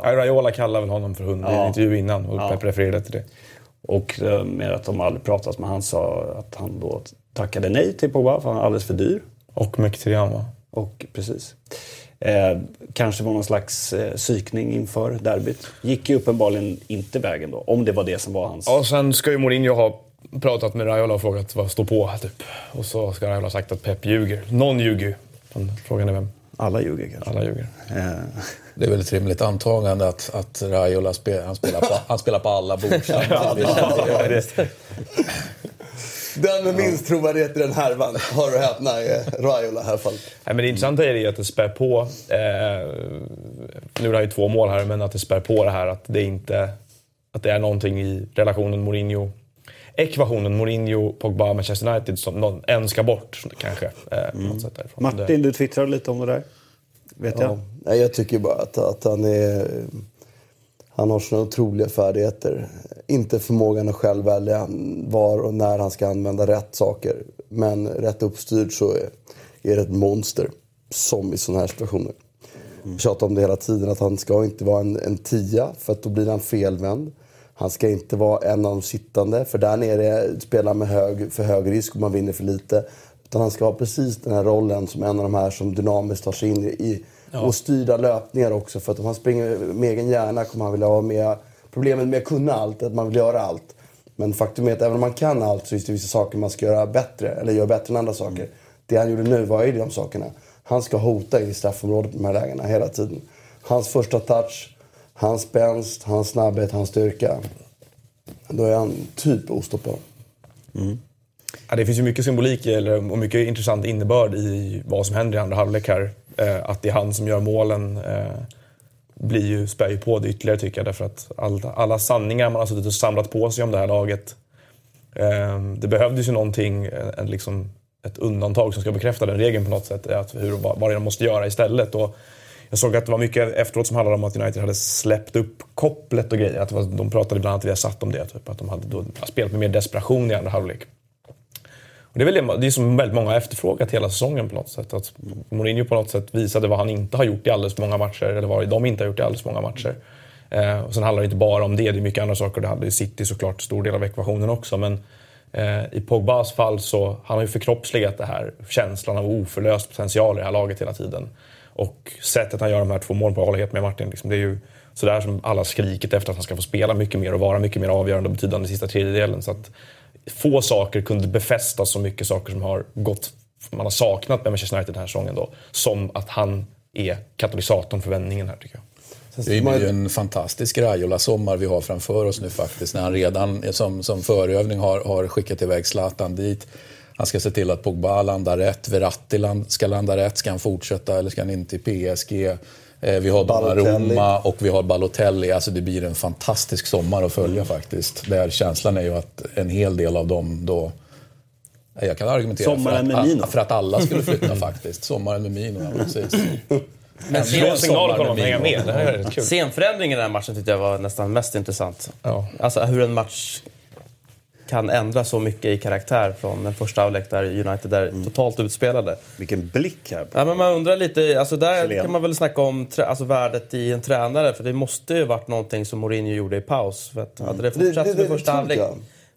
Speaker 3: Ja. Raiola kallade väl honom för hund i en intervju innan och ja. Pep refererade till det.
Speaker 1: Och eh, med att de aldrig pratat med han sa att han då tackade nej till Pogba för han är alldeles för dyr.
Speaker 3: Och Mkhitaryan va?
Speaker 1: Och precis. Eh, kanske var någon slags eh, psykning inför derbyt. Gick ju uppenbarligen inte vägen då, om det var det som var hans...
Speaker 3: Ja, sen ska ju Mourinho ha pratat med Raiola och frågat vad står på typ. Och så ska Raiola ha sagt att Pep ljuger. Någon ljuger ju. Frågan är vem.
Speaker 1: Alla ljuger kanske.
Speaker 3: Alla ljuger. Eh.
Speaker 5: Det är väl ett rimligt antagande att, att Raiola spel, han spelar, på, han spelar på alla bord *laughs*
Speaker 2: Den med minst trovärdighet i den härvan, har du häpna, Raiola i alla fall.
Speaker 3: Nej, men det intressanta är ju att det spär på, eh, nu är det ju två mål här, men att det spär på det här att det inte att det är någonting i relationen Mourinho ekvationen Mourinho, Pogba, Manchester United som någon, en ska bort kanske. Eh, mm.
Speaker 1: Martin, du twittrade lite om det där. Vet ja.
Speaker 2: jag. Jag tycker bara att, att han är... Han har såna otroliga färdigheter. Inte förmågan att själv välja var och när han ska använda rätt saker. Men rätt uppstyrd så är, är det ett monster. Som i sådana här situationer. Mm. Jag tjatar om det hela tiden, att han ska inte vara en, en tia för att då blir han felvänd. Han ska inte vara en av de sittande, för där nere spelar med hög, för hög risk och man vinner för lite. Utan han ska ha precis den här rollen som en av de här som dynamiskt tar sig in i Ja. Och styrda löpningar också. För att om han springer med egen hjärna kommer han vilja ha med... Problemet med att kunna allt är att man vill göra allt. Men faktum är att även om man kan allt så finns det vissa saker man ska göra bättre. Eller göra bättre än andra saker. Mm. Det han gjorde nu, vad är de sakerna? Han ska hota i straffområdet på de här lägena hela tiden. Hans första touch, hans spänst, hans snabbhet, hans styrka. Då är han typ ostoppbar.
Speaker 3: Mm. Ja, det finns ju mycket symbolik eller, och mycket intressant innebörd i vad som händer i andra halvlek här. Eh, att det är han som gör målen eh, blir ju, spär ju på det ytterligare tycker jag. Därför att all, alla sanningar man har suttit och samlat på sig om det här laget. Eh, det behövdes ju någonting, en, liksom, ett undantag som ska bekräfta den regeln på något sätt. Att hur, vad, vad det de måste göra istället. Och jag såg att det var mycket efteråt som handlade om att United hade släppt upp kopplet och grejer. Att var, de pratade bland annat via satt om det. Typ, att de hade då spelat med mer desperation i andra halvlek. Och det är väl det, det är som väldigt många har efterfrågat hela säsongen på något sätt. Att Mourinho på något sätt visade vad han inte har gjort i alldeles för många matcher. Eller vad de inte har gjort i alldeles för många matcher. Eh, och sen handlar det inte bara om det, det är mycket andra saker. Det hade City såklart stor del av ekvationen också. Men eh, i Pogbas fall så han har ju förkroppsligat det här känslan av oförlöst potential i det här laget hela tiden. Och sättet han gör de här två målen på, jag håller helt med Martin. Liksom, det är ju sådär som alla skrikit efter att han ska få spela mycket mer och vara mycket mer avgörande och betydande i sista tredjedelen. Så att få saker kunde befästa så mycket saker som har gått, man har saknat med Manchester United den här säsongen då. Som att han är katalysatorn för vändningen här tycker jag.
Speaker 5: Det är ju en fantastisk Raiola-sommar vi har framför oss nu faktiskt. När han redan som, som förövning har, har skickat iväg Zlatan dit. Han ska se till att Pogba landar rätt, Verratti ska landa rätt. Ska han fortsätta eller ska han in till PSG? Eh, vi har Donnarumma och vi har Balotelli. Alltså det blir en fantastisk sommar att följa faktiskt. Där känslan är ju att en hel del av dem då jag kan argumentera för att, för att, alla skulle flytta *laughs* faktiskt. Sommaren med Mino, ja, precis.
Speaker 3: Men sen signal kommer de hänga med. Det här är kul.
Speaker 4: Scenförändringen i den här matchen tyckte jag var nästan mest intressant. Ja. Alltså hur en match kan ändra så mycket i karaktär från den första halvlek där United är mm. totalt utspelade.
Speaker 1: Vilken blick här.
Speaker 4: Ja, men man undrar lite, alltså där Chilen. kan man väl snacka om alltså värdet i en tränare. För det måste ju varit någonting som Mourinho gjorde i paus. För att mm. Hade det fortsatt det, det, det, första halvlek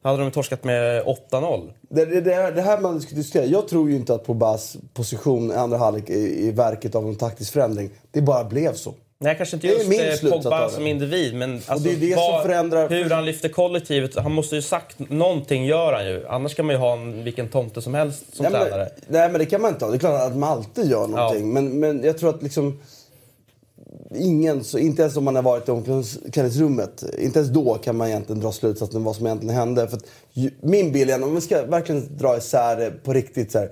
Speaker 4: hade de torskat med 8-0.
Speaker 2: Det, det, det, här man ska diskutera. Jag tror ju inte att Pogbas position i andra halvlek är i verket av en taktisk förändring. Det bara blev så.
Speaker 4: Nej, kanske inte just eh, Pogba som individ, men alltså, det är det vad, förändrar... hur han lyfter kollektivet. Han måste ju sagt någonting, gör han ju. Annars kan man ju ha en, vilken tomte som helst som nej, tränare.
Speaker 2: Men, nej, men det kan man inte ha. Det är klart att man alltid gör någonting. Ja. Men, men jag tror att liksom... Ingen, så inte ens om man har varit i omklädningsrummet, inte ens då kan man egentligen dra slutsatsen vad som egentligen hände. För att, min bild om vi ska verkligen dra isär på riktigt så här,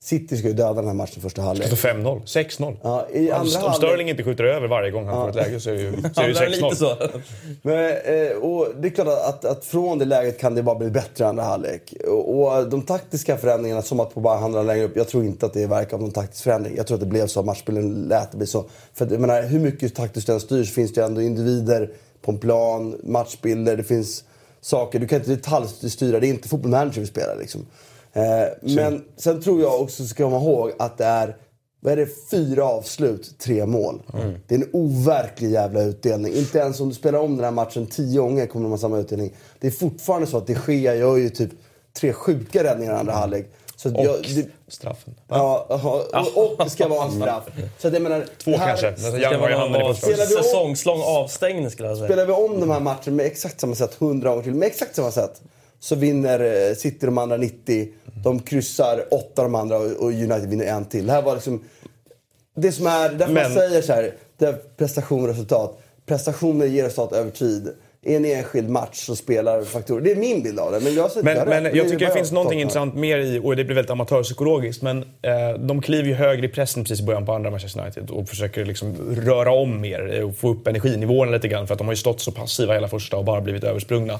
Speaker 2: City ska ju döda den här matchen första halvlek.
Speaker 3: Det står 5-0, 6-0. Ja, i andra om, halvlek... Sterling inte skjuter över varje gång han ja. får ett läge så är det ju, så är det 6-0.
Speaker 2: Men, eh, och det är klart att, att, från det läget kan det bara bli bättre andra halvlek. Och, och de taktiska förändringarna, som att på bara handla längre upp, jag tror inte att det verkar av någon taktisk förändring. Jag tror att det blev så, matchbilden lät det bli så. För jag menar, hur mycket taktiskt den styrs finns det ändå individer på en plan, matchbilder, det finns saker. Du kan inte detaljstyra, det är inte fotboll manager vi spelar liksom. Eh, men sen tror jag också, ska komma ihåg, att det är vad är det, fyra avslut, tre mål. Mm. Det är en overklig jävla utdelning. Inte ens om du spelar om den här matchen tio gånger kommer de ha samma utdelning. Det är fortfarande så att de Gea gör ju typ tre sjuka räddningar i andra halvlek.
Speaker 3: Så och jag, det, straffen.
Speaker 2: Ja, och, det ska vara en straff. Så
Speaker 3: jag menar, Två här, kanske. Ska vara
Speaker 4: säsongslång avstängning skulle jag säga.
Speaker 2: Spelar vi om de här matcherna med exakt samma sätt hundra gånger till, med exakt samma sätt så vinner eh, City de andra 90. De kryssar åtta de andra och United vinner en till. Det här var liksom... Det som är... Därför Men... man säger så här, det är prestation och resultat. Prestationer ger resultat över tid i en enskild match så spelar faktorer. Det är min bild av det. Men jag,
Speaker 3: men, men jag tycker det finns någonting intressant mer i, och det blir väldigt amatörpsykologiskt, men eh, de kliver ju högre i pressen precis i början på andra Manchester United och försöker liksom röra om mer och få upp energinivån lite grann för att de har ju stått så passiva hela första och bara blivit översprungna.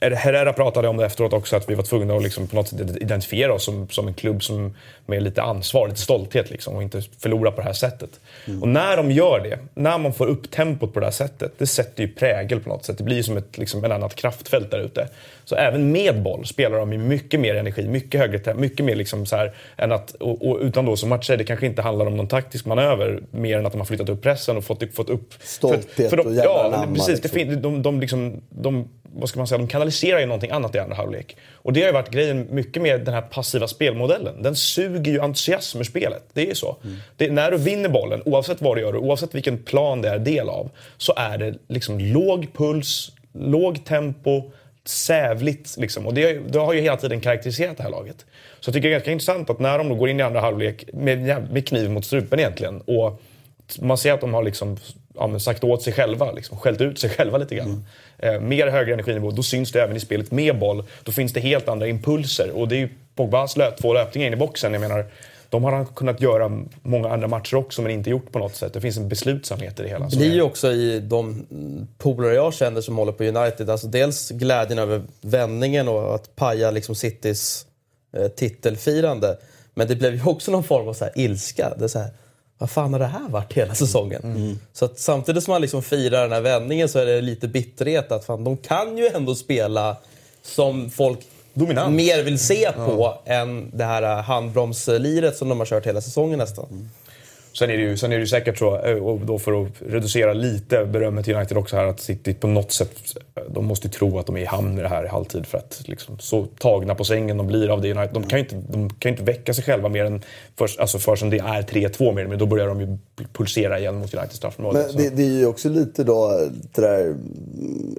Speaker 3: Herrera pratade om det efteråt också, att vi var tvungna att liksom på något sätt identifiera oss som, som en klubb som, med lite ansvar, lite stolthet liksom, och inte förlora på det här sättet. Mm. Och när de gör det, när man får upp tempot på det här sättet, det sätter ju prägel på något sätt. Det blir som ett liksom, ett annat kraftfält där ute. Så även med boll spelar de med mycket mer energi, mycket högre tempo, mycket mer liksom så här, än att, och, och utan då som matcher, det kanske inte handlar om någon taktisk manöver mer än att de har flyttat upp pressen och fått, fått upp...
Speaker 2: Stolthet för, för de, och jävla
Speaker 3: Ja, precis. Liksom. Det, de, de, liksom, de, vad ska man säga, de kanaliserar ju någonting annat i andra halvlek. Och det har ju varit grejen mycket med den här passiva spelmodellen. Den suger ju entusiasm ur spelet. Det är ju så. Mm. Det, när du vinner bollen, oavsett vad du gör oavsett vilken plan det är del av, så är det liksom låg puls, låg tempo, sävligt. Liksom. Och det, det, har ju hela tiden karaktäriserat det här laget. Så jag tycker det är ganska intressant att när de går in i andra halvlek med, med kniv mot strupen egentligen och man ser att de har liksom, ja, sagt åt sig själva, liksom, skällt ut sig *laughs* själva lite grann. Mm. Eh, mer högre energinivå, då syns det även i spelet med boll. Då finns det helt andra impulser. Och det är ju Pogbas två löpningar in i boxen. Jag menar, de har han kunnat göra många andra matcher också men inte gjort på något sätt. Det finns en beslutsamhet i det hela.
Speaker 4: Det blir ju också i de polare jag känner som håller på United, alltså dels glädjen över vändningen och att paja liksom Citys eh, titelfirande. Men det blev ju också någon form av så ilska. Det är så här, vad fan har det här varit hela säsongen? Mm. Så att samtidigt som man liksom firar den här vändningen så är det lite bitterhet att fan, de kan ju ändå spela som folk Dominant. mer vill se på ja. än det här handbromsliret som de har kört hela säsongen nästan. Mm.
Speaker 3: Sen är det ju, sen är det säkert så, eh, och då för att reducera lite berömmet till United också här, att City på något sätt, de måste tro att de är i hamn i det här i halvtid för att liksom, så tagna på sängen de blir av det United. De kan ju inte, de kan inte väcka sig själva mer än först, alltså som det är 3-2 mer, men då börjar de ju pulsera igen mot Uniteds straffområde.
Speaker 2: Men det, det, är ju också lite då det där,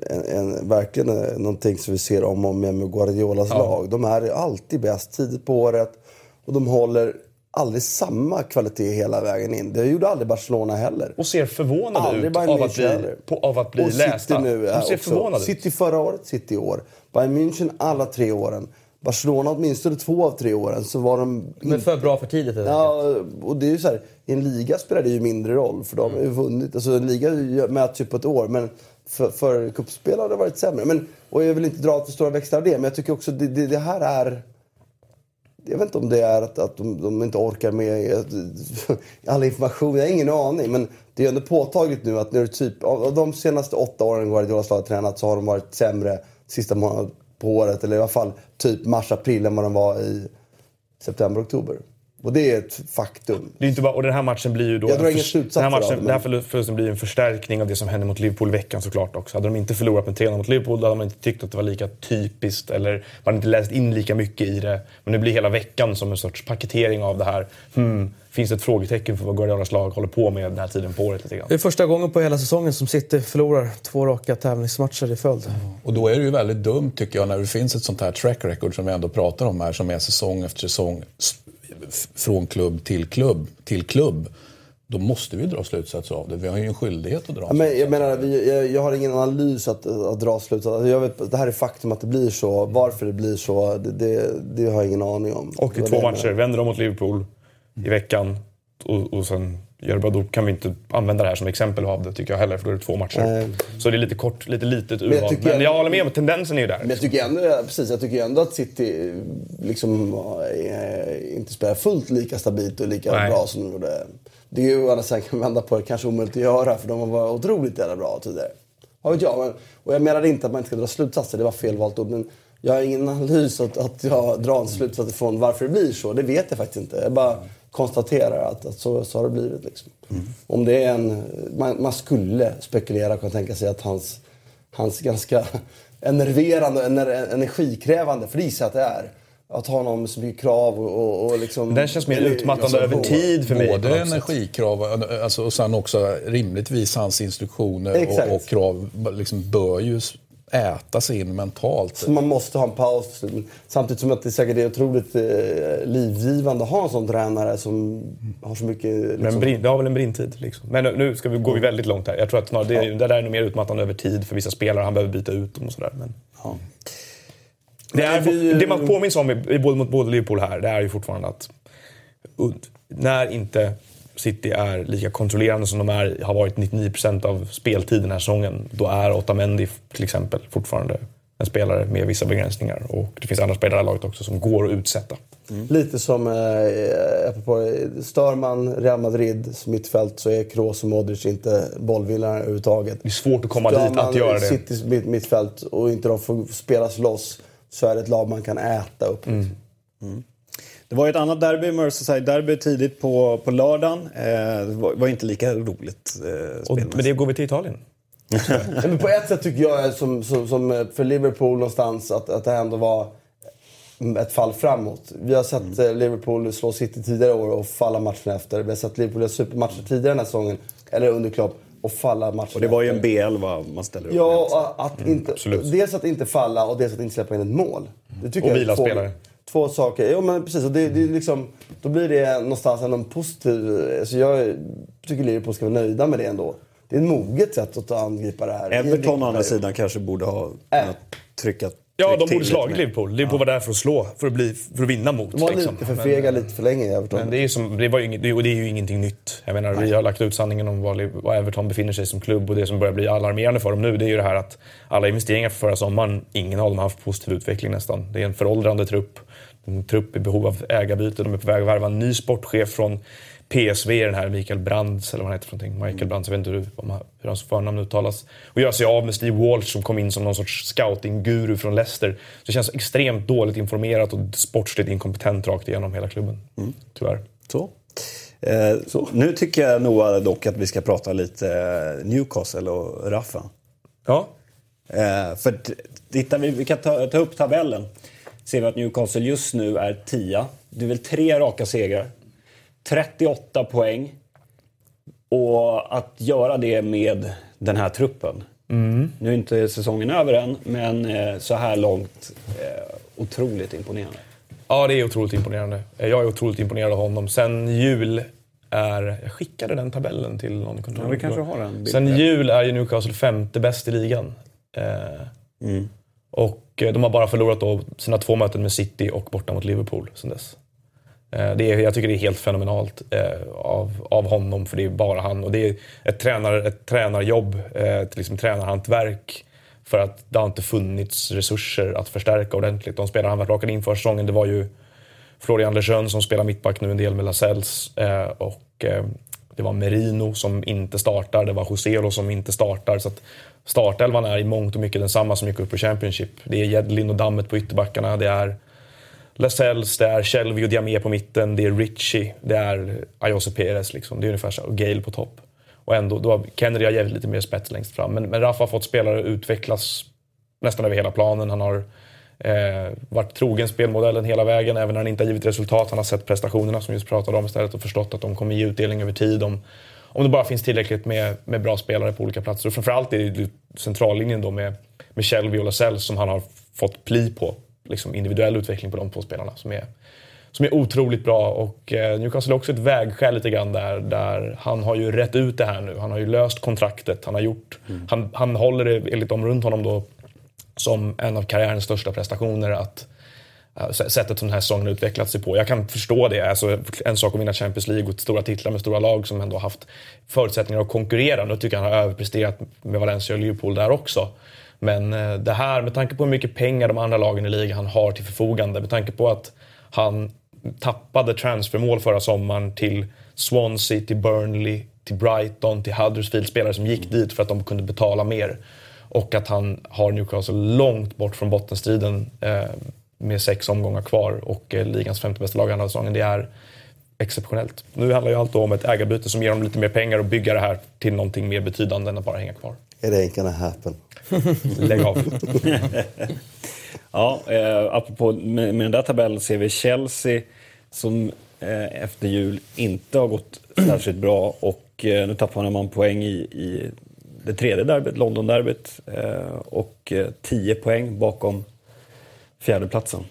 Speaker 2: en, en, verkligen någonting som vi ser om och med med Guardiolas ja. lag. De är alltid bäst tidigt på året och de håller aldrig samma kvalitet hela vägen in. Det gjorde aldrig Barcelona heller.
Speaker 3: Och ser förvånade aldrig ut av att, bli, på, av att bli och lästa.
Speaker 2: City nu De ser förvånade City förra året, City i år. Bayern München alla tre åren. Barcelona åtminstone två av tre åren så var de...
Speaker 4: Men för bra för tidigt?
Speaker 2: Ja, och det är så här, i en liga spelar det ju mindre roll för de har ju vunnit. Alltså en liga mäts ju på ett år men för, för cupspel har det varit sämre. Men, och jag vill inte dra till stora växlar av det men jag tycker också det, det, det här är jag vet inte om det är att, att de, de inte orkar med all information. Jag har ingen aning. Men det är ändå påtagligt nu att när typ, av de senaste åtta åren Guardiolas lag har tränat så har de varit sämre sista månaden på året. Eller i alla fall typ mars-april än vad de var i september-oktober. Och det är ett faktum.
Speaker 3: Det är inte bara, och den här matchen blir ju då...
Speaker 2: Jag drar ingen slutsats
Speaker 3: den här, matchen, men... den här förlusten blir en förstärkning av det som hände mot Liverpool i veckan såklart också. Hade de inte förlorat med 3 mot Liverpool då hade man inte tyckt att det var lika typiskt eller man hade inte läst in lika mycket i det. Men nu blir hela veckan som en sorts paketering av det här. Hmm, finns det ett frågetecken för vad Guardiolas lag håller på med den här tiden på året? Lite grann.
Speaker 4: Det är första gången på hela säsongen som City förlorar två raka tävlingsmatcher i följd. Mm.
Speaker 5: Och då är det ju väldigt dumt tycker jag när det finns ett sånt här track record som vi ändå pratar om här som är säsong efter säsong från klubb till klubb till klubb. Då måste vi dra slutsatser av det. Vi har ju en skyldighet att dra ja,
Speaker 2: men Jag menar, vi, jag, jag, har ingen analys att, att dra slutsatser. Jag vet, det här är faktum att det blir så. Varför det blir så, det, det, det har jag ingen aning om.
Speaker 3: Och i två matcher. Vänder de mot Liverpool i veckan och, och sen gör det bra, då kan vi inte använda det här som exempel av det tycker jag heller, för då är det två matcher. Nej. Så det är lite kort, lite litet urval. Men jag, men jag håller med om tendensen är ju där.
Speaker 2: Men jag tycker ändå, precis, jag tycker ändå att City liksom äh, inte spelar fullt lika stabilt och lika Nej. bra som de gjorde. Det är ju å andra sidan kan vända på det, kanske omöjligt att göra för de var otroligt jävla bra tidigare. Vad vet jag, men, och jag menar inte att man inte ska dra slutsatser, det var fel valt ord. Men jag har ingen analys att, att jag drar en slutsats ifrån varför det blir så. Det vet jag faktiskt inte. Jag bara konstaterar att, att så, så har det blivit. Liksom. Mm. Om det är en, man, man skulle spekulera och tänka sig att hans, hans ganska *laughs* enerverande och energikrävande, för det gissar att det är, att ha någon med så mycket krav och, och, och liksom...
Speaker 3: Den känns mer utmattande alltså, över tid för mig.
Speaker 5: Både energikrav alltså, och sen också rimligtvis hans instruktioner och, och, krav liksom bör ju äta sig in mentalt.
Speaker 2: Så man måste ha en paus. Samtidigt som att det säkert är otroligt eh, livgivande att ha en sån tränare som har så mycket... Liksom...
Speaker 3: Men brin, det har väl en brintid. Liksom. Men nu ska vi, går vi väldigt långt här. Jag tror att snarare, det, ja. det där är nog mer utmattande över tid för vissa spelare. Han behöver byta ut dem och sådär. Men... Ja. Det, är, vi... det man påminns om i, i, mot både Liverpool här, det är ju fortfarande att när inte City är lika kontrollerande som de är, har varit 99% av speltiden den här säsongen, då är Otamendi till exempel fortfarande en spelare med vissa begränsningar. Och det finns andra spelare i laget också som går att utsätta.
Speaker 2: Mm. Lite som, eh, apropå, stör man Real Madrids mittfält så är Kroos och Modric inte bollvinnare överhuvudtaget.
Speaker 3: Det är svårt att komma stör dit att göra det.
Speaker 2: Stör man Citys mittfält och inte de får spelas loss så är det ett lag man kan äta upp. Mm. Mm.
Speaker 1: Det var ett annat derby, Merseyside-derby, tidigt på, på lördagen. Eh, det var, var, inte lika roligt. Eh,
Speaker 3: och, men det går vi till Italien. *laughs*
Speaker 2: men på ett sätt tycker jag, som, som, som för Liverpool någonstans, att, att det ändå var ett fall framåt. Vi har sett mm. Liverpool slå City tidigare år och falla matchen efter. Vi har sett Liverpool göra supermatcher tidigare den här säsongen, eller under Klopp, och falla matchen
Speaker 1: Och det var ju en BL va, man ställer upp
Speaker 2: Ja, med. att mm, inte, dels att inte falla och dels att inte släppa in ett mål.
Speaker 3: Det tycker och vila spelare.
Speaker 2: Två saker. Ja, men precis. Och det, det är liksom, då blir det någonstans en positiv... Alltså jag tycker Liverpool ska vara nöjda med det ändå. Det är ett moget sätt att angripa det här.
Speaker 1: Everton å andra sidan kanske borde ha äh. tryckat
Speaker 3: Ja, de borde slagit Liverpool. Liverpool ja. var där för att slå, för att, bli, för att vinna mot.
Speaker 2: De var liksom. lite för fega lite för länge Everton.
Speaker 3: Men det är, som, det, var ju, det är ju ingenting nytt. Jag menar, vi har lagt ut sanningen om var, Everton befinner sig som klubb och det som börjar bli alarmerande för dem nu det är ju det här att alla investeringar för förra sommaren, ingen av dem har haft positiv utveckling nästan. Det är en föråldrande trupp. En trupp i behov av ägarbyte. De är på väg att värva en ny sportchef från PSV, den här Mikael Brands, eller vad han heter för någonting. Michael Brands, jag vet inte hur, hur hans förnamn uttalas. Och göra sig av med Steve Walsh som kom in som någon sorts scouting-guru från Leicester. Så det känns extremt dåligt informerat och sportsligt inkompetent rakt igenom hela klubben. Mm. Tyvärr.
Speaker 1: Så. Eh, så. Nu tycker jag Noah dock att vi ska prata lite eh, Newcastle och Rafa.
Speaker 3: Ja.
Speaker 1: Eh, för tittar vi, vi kan ta, ta upp tabellen. Ser vi att Newcastle just nu är tia. Det är väl tre raka segrar. 38 poäng. Och att göra det med den här truppen. Mm. Nu är inte säsongen över än, men eh, så här långt eh, otroligt imponerande.
Speaker 3: Ja, det är otroligt imponerande. Jag är otroligt imponerad av honom. Sen jul är... Jag skickade den tabellen till någon
Speaker 1: kontor. Ja, vi kanske har den.
Speaker 3: Sen jul är ju Newcastle femte bäst i ligan. Mm. Och eh, de har bara förlorat då sina två möten med City och borta mot Liverpool sen dess. Eh, det är, jag tycker det är helt fenomenalt eh, av, av honom, för det är bara han. Och det är ett, tränar, ett tränarjobb, ett liksom tränarhantverk. För att det har inte funnits resurser att förstärka ordentligt. De spelare han rakade in för säsongen, det var ju Florian Lejeune som spelar mittback nu en del med Lasells. Och det var Merino som inte startar, det var Joselo som inte startar. Så att startelvan är i mångt och mycket densamma som gick upp i Championship. Det är Jedlin och Dammet på ytterbackarna, det är Lasells, det är Shelby och Diamé på mitten, det är Richie, det är Ayose Perez. Liksom. Det är ungefär så. Och Gale på topp. Och ändå, då har Kennedy har gett lite mer spets längst fram. Men, men Rafa har fått spelare utvecklas nästan över hela planen. Han har eh, varit trogen spelmodellen hela vägen, även när han inte har givit resultat. Han har sett prestationerna som vi just pratade om istället och förstått att de kommer ge utdelning över tid. Om, om det bara finns tillräckligt med, med bra spelare på olika platser. Och framförallt är det centrallinjen då med, med Shelby och Lasell som han har fått pli på liksom individuell utveckling på de två spelarna som är, som är otroligt bra. Och eh, Newcastle är också ett vägskäl lite grann där, där han har ju rätt ut det här nu. Han har ju löst kontraktet. Han, har gjort, mm. han, han håller det, enligt dem runt honom då, som en av karriärens största prestationer. att eh, sättet som den här säsongen utvecklat sig på. Jag kan förstå det. Alltså, en sak att vinna Champions League och stora titlar med stora lag som ändå haft förutsättningar att konkurrera. Nu tycker jag han har överpresterat med Valencia och Liverpool där också. Men eh, det här, med tanke på hur mycket pengar de andra lagen i ligan har till förfogande, med tanke på att han tappade transfermål förra sommaren till Swansea, till Burnley, till Brighton, till Huddersfield, spelare som gick dit för att de kunde betala mer. Och att han har Newcastle långt bort från bottenstriden eh, med sex omgångar kvar och eh, ligans femte bästa lag andra säsongen. Det är exceptionellt. Nu handlar ju allt om ett ägarbyte som ger dem lite mer pengar och bygga det här till någonting mer betydande än att bara hänga kvar.
Speaker 2: It ain't gonna happen.
Speaker 3: Lägg av. *laughs*
Speaker 1: ja, eh, apropå med, med den där tabellen ser vi Chelsea som eh, efter jul inte har gått *clears throat* särskilt bra och eh, nu tappar man poäng i, i det tredje derbyt, London-derbyt eh, och 10 eh, poäng bakom fjärdeplatsen.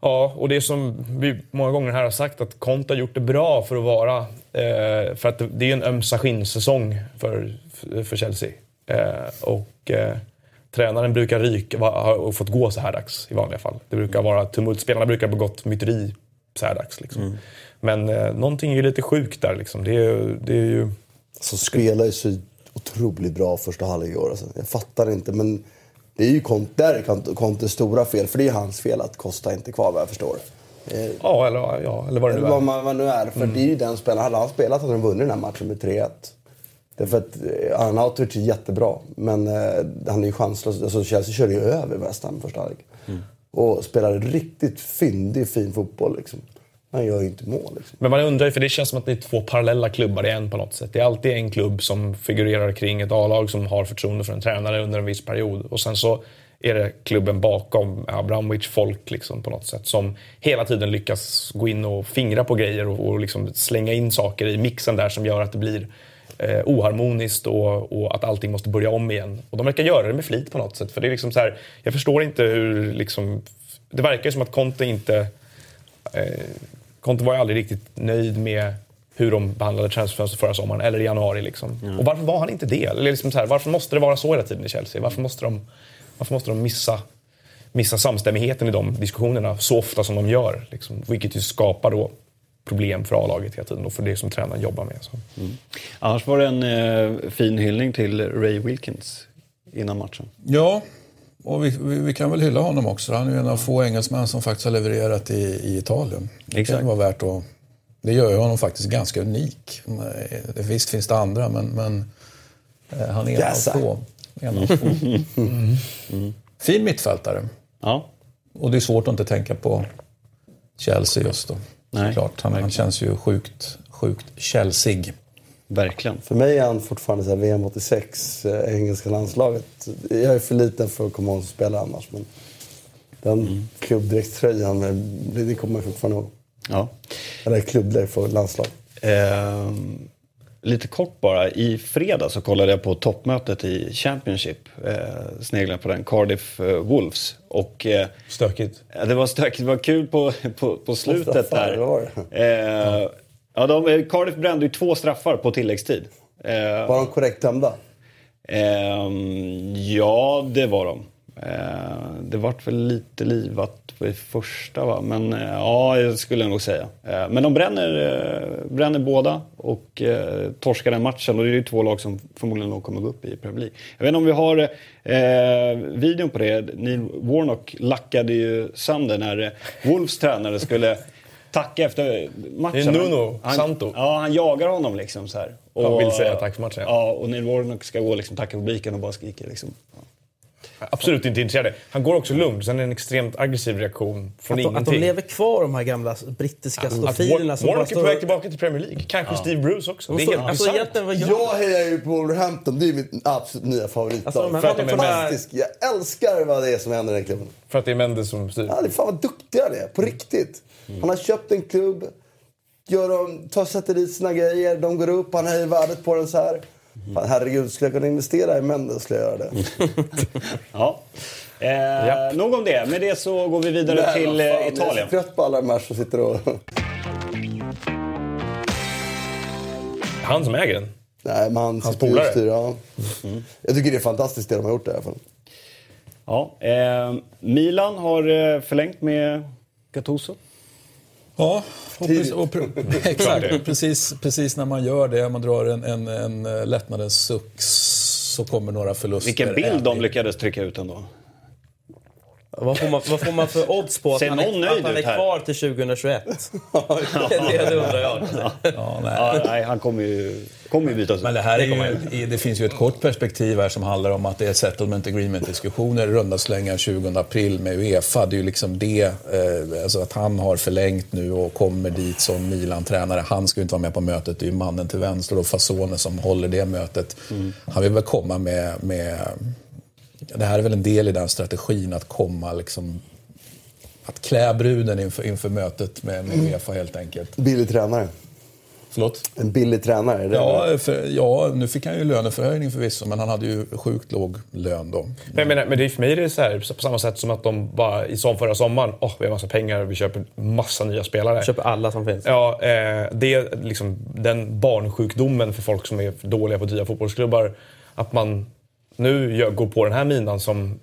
Speaker 3: Ja, och det som vi många gånger här har sagt att Conte har gjort det bra för att vara... Eh, för att det, är en ömsa skinnsäsong för, för Chelsea. Och tränaren brukar ryka, ha fått gå så här dags i vanliga fall. Det brukar vara tumult. Spelarna brukar ha begått myteri så här dags. Liksom. Mm. Men eh, någonting är ju lite sjukt där. Liksom. Det, är, det är ju...
Speaker 2: Alltså, spelar ju så otroligt bra första halvlek i år. Alltså. Jag fattar inte, men det är ju Contes stora fel. För det är hans fel att Costa inte är kvar vad jag förstår.
Speaker 3: Eh, ja, eller, ja, eller vad det nu är.
Speaker 2: Vad man, vad nu är. För mm. det är ju den spelaren. Hade han spelat hade de vunnit den här matchen med 3-1. Därför att eh, Arnautovic är jättebra, men eh, han är ju chanslös. Alltså, Chelsea körde ju över West Ham första halvlek. Mm. Och spelade riktigt fyndig, fin fotboll. Liksom. Han gör ju inte mål. Liksom.
Speaker 3: Men man undrar ju, för det känns som att det är två parallella klubbar i en på något sätt. Det är alltid en klubb som figurerar kring ett A-lag som har förtroende för en tränare under en viss period. Och sen så är det klubben bakom Abramovic folk liksom på något sätt som hela tiden lyckas gå in och fingra på grejer och, och liksom slänga in saker i mixen där som gör att det blir eh, oharmoniskt och, och, att allting måste börja om igen. Och de verkar göra det med flit på något sätt. För det är liksom så här, jag förstår inte hur liksom, det verkar ju som att Conte inte eh, Conte var ju aldrig riktigt nöjd med hur de behandlade transferfönstret förra sommaren, eller i januari. Liksom. Mm. Och varför var han inte det? Eller liksom så här, varför måste det vara så hela tiden i Chelsea? Varför måste de, varför måste de missa, missa samstämmigheten i de diskussionerna så ofta som de gör? Liksom, vilket ju skapar då problem för A-laget hela tiden och för det som tränaren jobbar med. Så. Mm.
Speaker 1: Annars var det en eh, fin hyllning till Ray Wilkins innan matchen.
Speaker 5: Ja, och vi, vi, vi, kan väl hylla honom också. Han är en av få engelsmän som faktiskt har levererat i, i Italien. Det kan vara värt att... Det gör ju honom faktiskt ganska unik. Visst finns det andra, men, men eh, han är en av få. En av få. Mm. Mm. Fin mittfältare.
Speaker 1: Ja.
Speaker 5: Och det är svårt att inte tänka på Chelsea just då. Nej, Klart, han, han känns ju sjukt, sjukt Chelsea.
Speaker 1: Verkligen.
Speaker 2: För mig är han fortfarande så VM 86, eh, engelska landslaget. Jag är för liten för att komma ihåg som spelare annars. Men den mm. klubbdräktströjan, det kommer jag fortfarande ihåg.
Speaker 1: Ja.
Speaker 2: Eller klubbdräkt för landslag.
Speaker 1: Eh, lite kort bara. I fredag så kollade jag på toppmötet i Championship. Eh, sneglade på den. Cardiff eh, Wolves. Och, eh,
Speaker 3: stökigt.
Speaker 1: Det var stökigt. Det var kul på, på, på slutet där.
Speaker 2: Var
Speaker 1: det? Eh, Ja, de, Cardiff brände ju två straffar på tilläggstid.
Speaker 2: Eh, var de korrekt dömda?
Speaker 1: Eh, ja, det var de. Eh, det vart väl lite livat i första va, men eh, ja, jag skulle nog säga. Eh, men de bränner, eh, bränner båda och eh, torskar den matchen och det är ju två lag som förmodligen kommer gå upp i Premier League. Jag vet inte om vi har eh, videon på det. Neil Warnock lackade ju sönder när Wolves tränare skulle tacka efter matchen.
Speaker 3: Det är Nuno
Speaker 1: han,
Speaker 3: Santo.
Speaker 1: Ja, han jagar honom liksom så här.
Speaker 3: Och, han vill säga tack för matchen.
Speaker 1: Ja, och Neil Warnock ska gå liksom tacka publiken och bara skriker liksom. Ja.
Speaker 3: Absolut inte intresserad. Han går också lugnt. Sen är det en extremt aggressiv reaktion från
Speaker 4: att,
Speaker 3: ingenting.
Speaker 4: Att de lever kvar, de här gamla brittiska stofilerna.
Speaker 3: Att Warnock är på väg tillbaka till Premier League. Kanske ja. Steve Bruce också. Det är helt
Speaker 2: alltså, jag... jag hejar ju på Wolverhampton. Det är mitt absolut nya favoritlag. Alltså,
Speaker 3: för att de är
Speaker 2: fantastisk. Jag älskar vad det är som händer i den klubben.
Speaker 3: För att det är Mendes som styr?
Speaker 2: Ja, det är fan vad duktiga det är. På riktigt. Mm. Han har köpt en klubb gör de, tar, sätter dit sina grejer, de går upp, han höjer värdet på den så här. Mm. Herregud, skulle jag kunna investera i Mendes skulle jag göra det. *laughs*
Speaker 1: ja. Eh, nog om det. Med det så går vi vidare Nej, till eh, fan, Italien.
Speaker 2: Jag är trött på alla de här som sitter och...
Speaker 3: Han som äger den?
Speaker 2: Nej, men han
Speaker 3: Hans polare?
Speaker 2: Ja. Mm. Jag tycker det är fantastiskt det de har gjort i alla fall.
Speaker 1: Ja, eh, Milan har eh, förlängt med Gattuso.
Speaker 5: Ja, och precis, och *laughs* *laughs* exakt. precis, precis när man gör det, man drar en, en, en eh, lättnadens suck, så kommer några förluster.
Speaker 1: Vilken bild de lyckades trycka ut ändå.
Speaker 4: Vad får, man, vad får man för odds på att han, är, att han är kvar till 2021? *laughs* det, det undrar jag.
Speaker 1: Ja, nej. Ja, nej, han kommer ju, kommer ju bytas
Speaker 5: Men det, här är ju, det finns ju ett kort perspektiv här som handlar om att det är settlement agreement-diskussioner, runda slängar 20 april med Uefa. Det är ju liksom det, eh, alltså att han har förlängt nu och kommer dit som Milan-tränare. Han ska ju inte vara med på mötet, det är ju mannen till vänster och Fasone som håller det mötet. Mm. Han vill väl komma med, med det här är väl en del i den strategin att komma liksom att klä bruden inför, inför mötet med, med Uefa helt enkelt.
Speaker 2: Billig tränare.
Speaker 5: Förlåt?
Speaker 2: En billig tränare?
Speaker 5: Ja, för, ja, nu fick han ju löneförhöjning förvisso, men han hade ju sjukt låg lön då.
Speaker 3: Men, men, men det är för mig är det så här, på samma sätt som att de bara i som förra sommaren, åh, oh, vi har massa pengar, vi köper massa nya spelare.
Speaker 4: Köper alla som finns.
Speaker 3: Ja, eh, det är liksom den barnsjukdomen för folk som är dåliga på dyra fotbollsklubbar. Att man nu går på den här minan som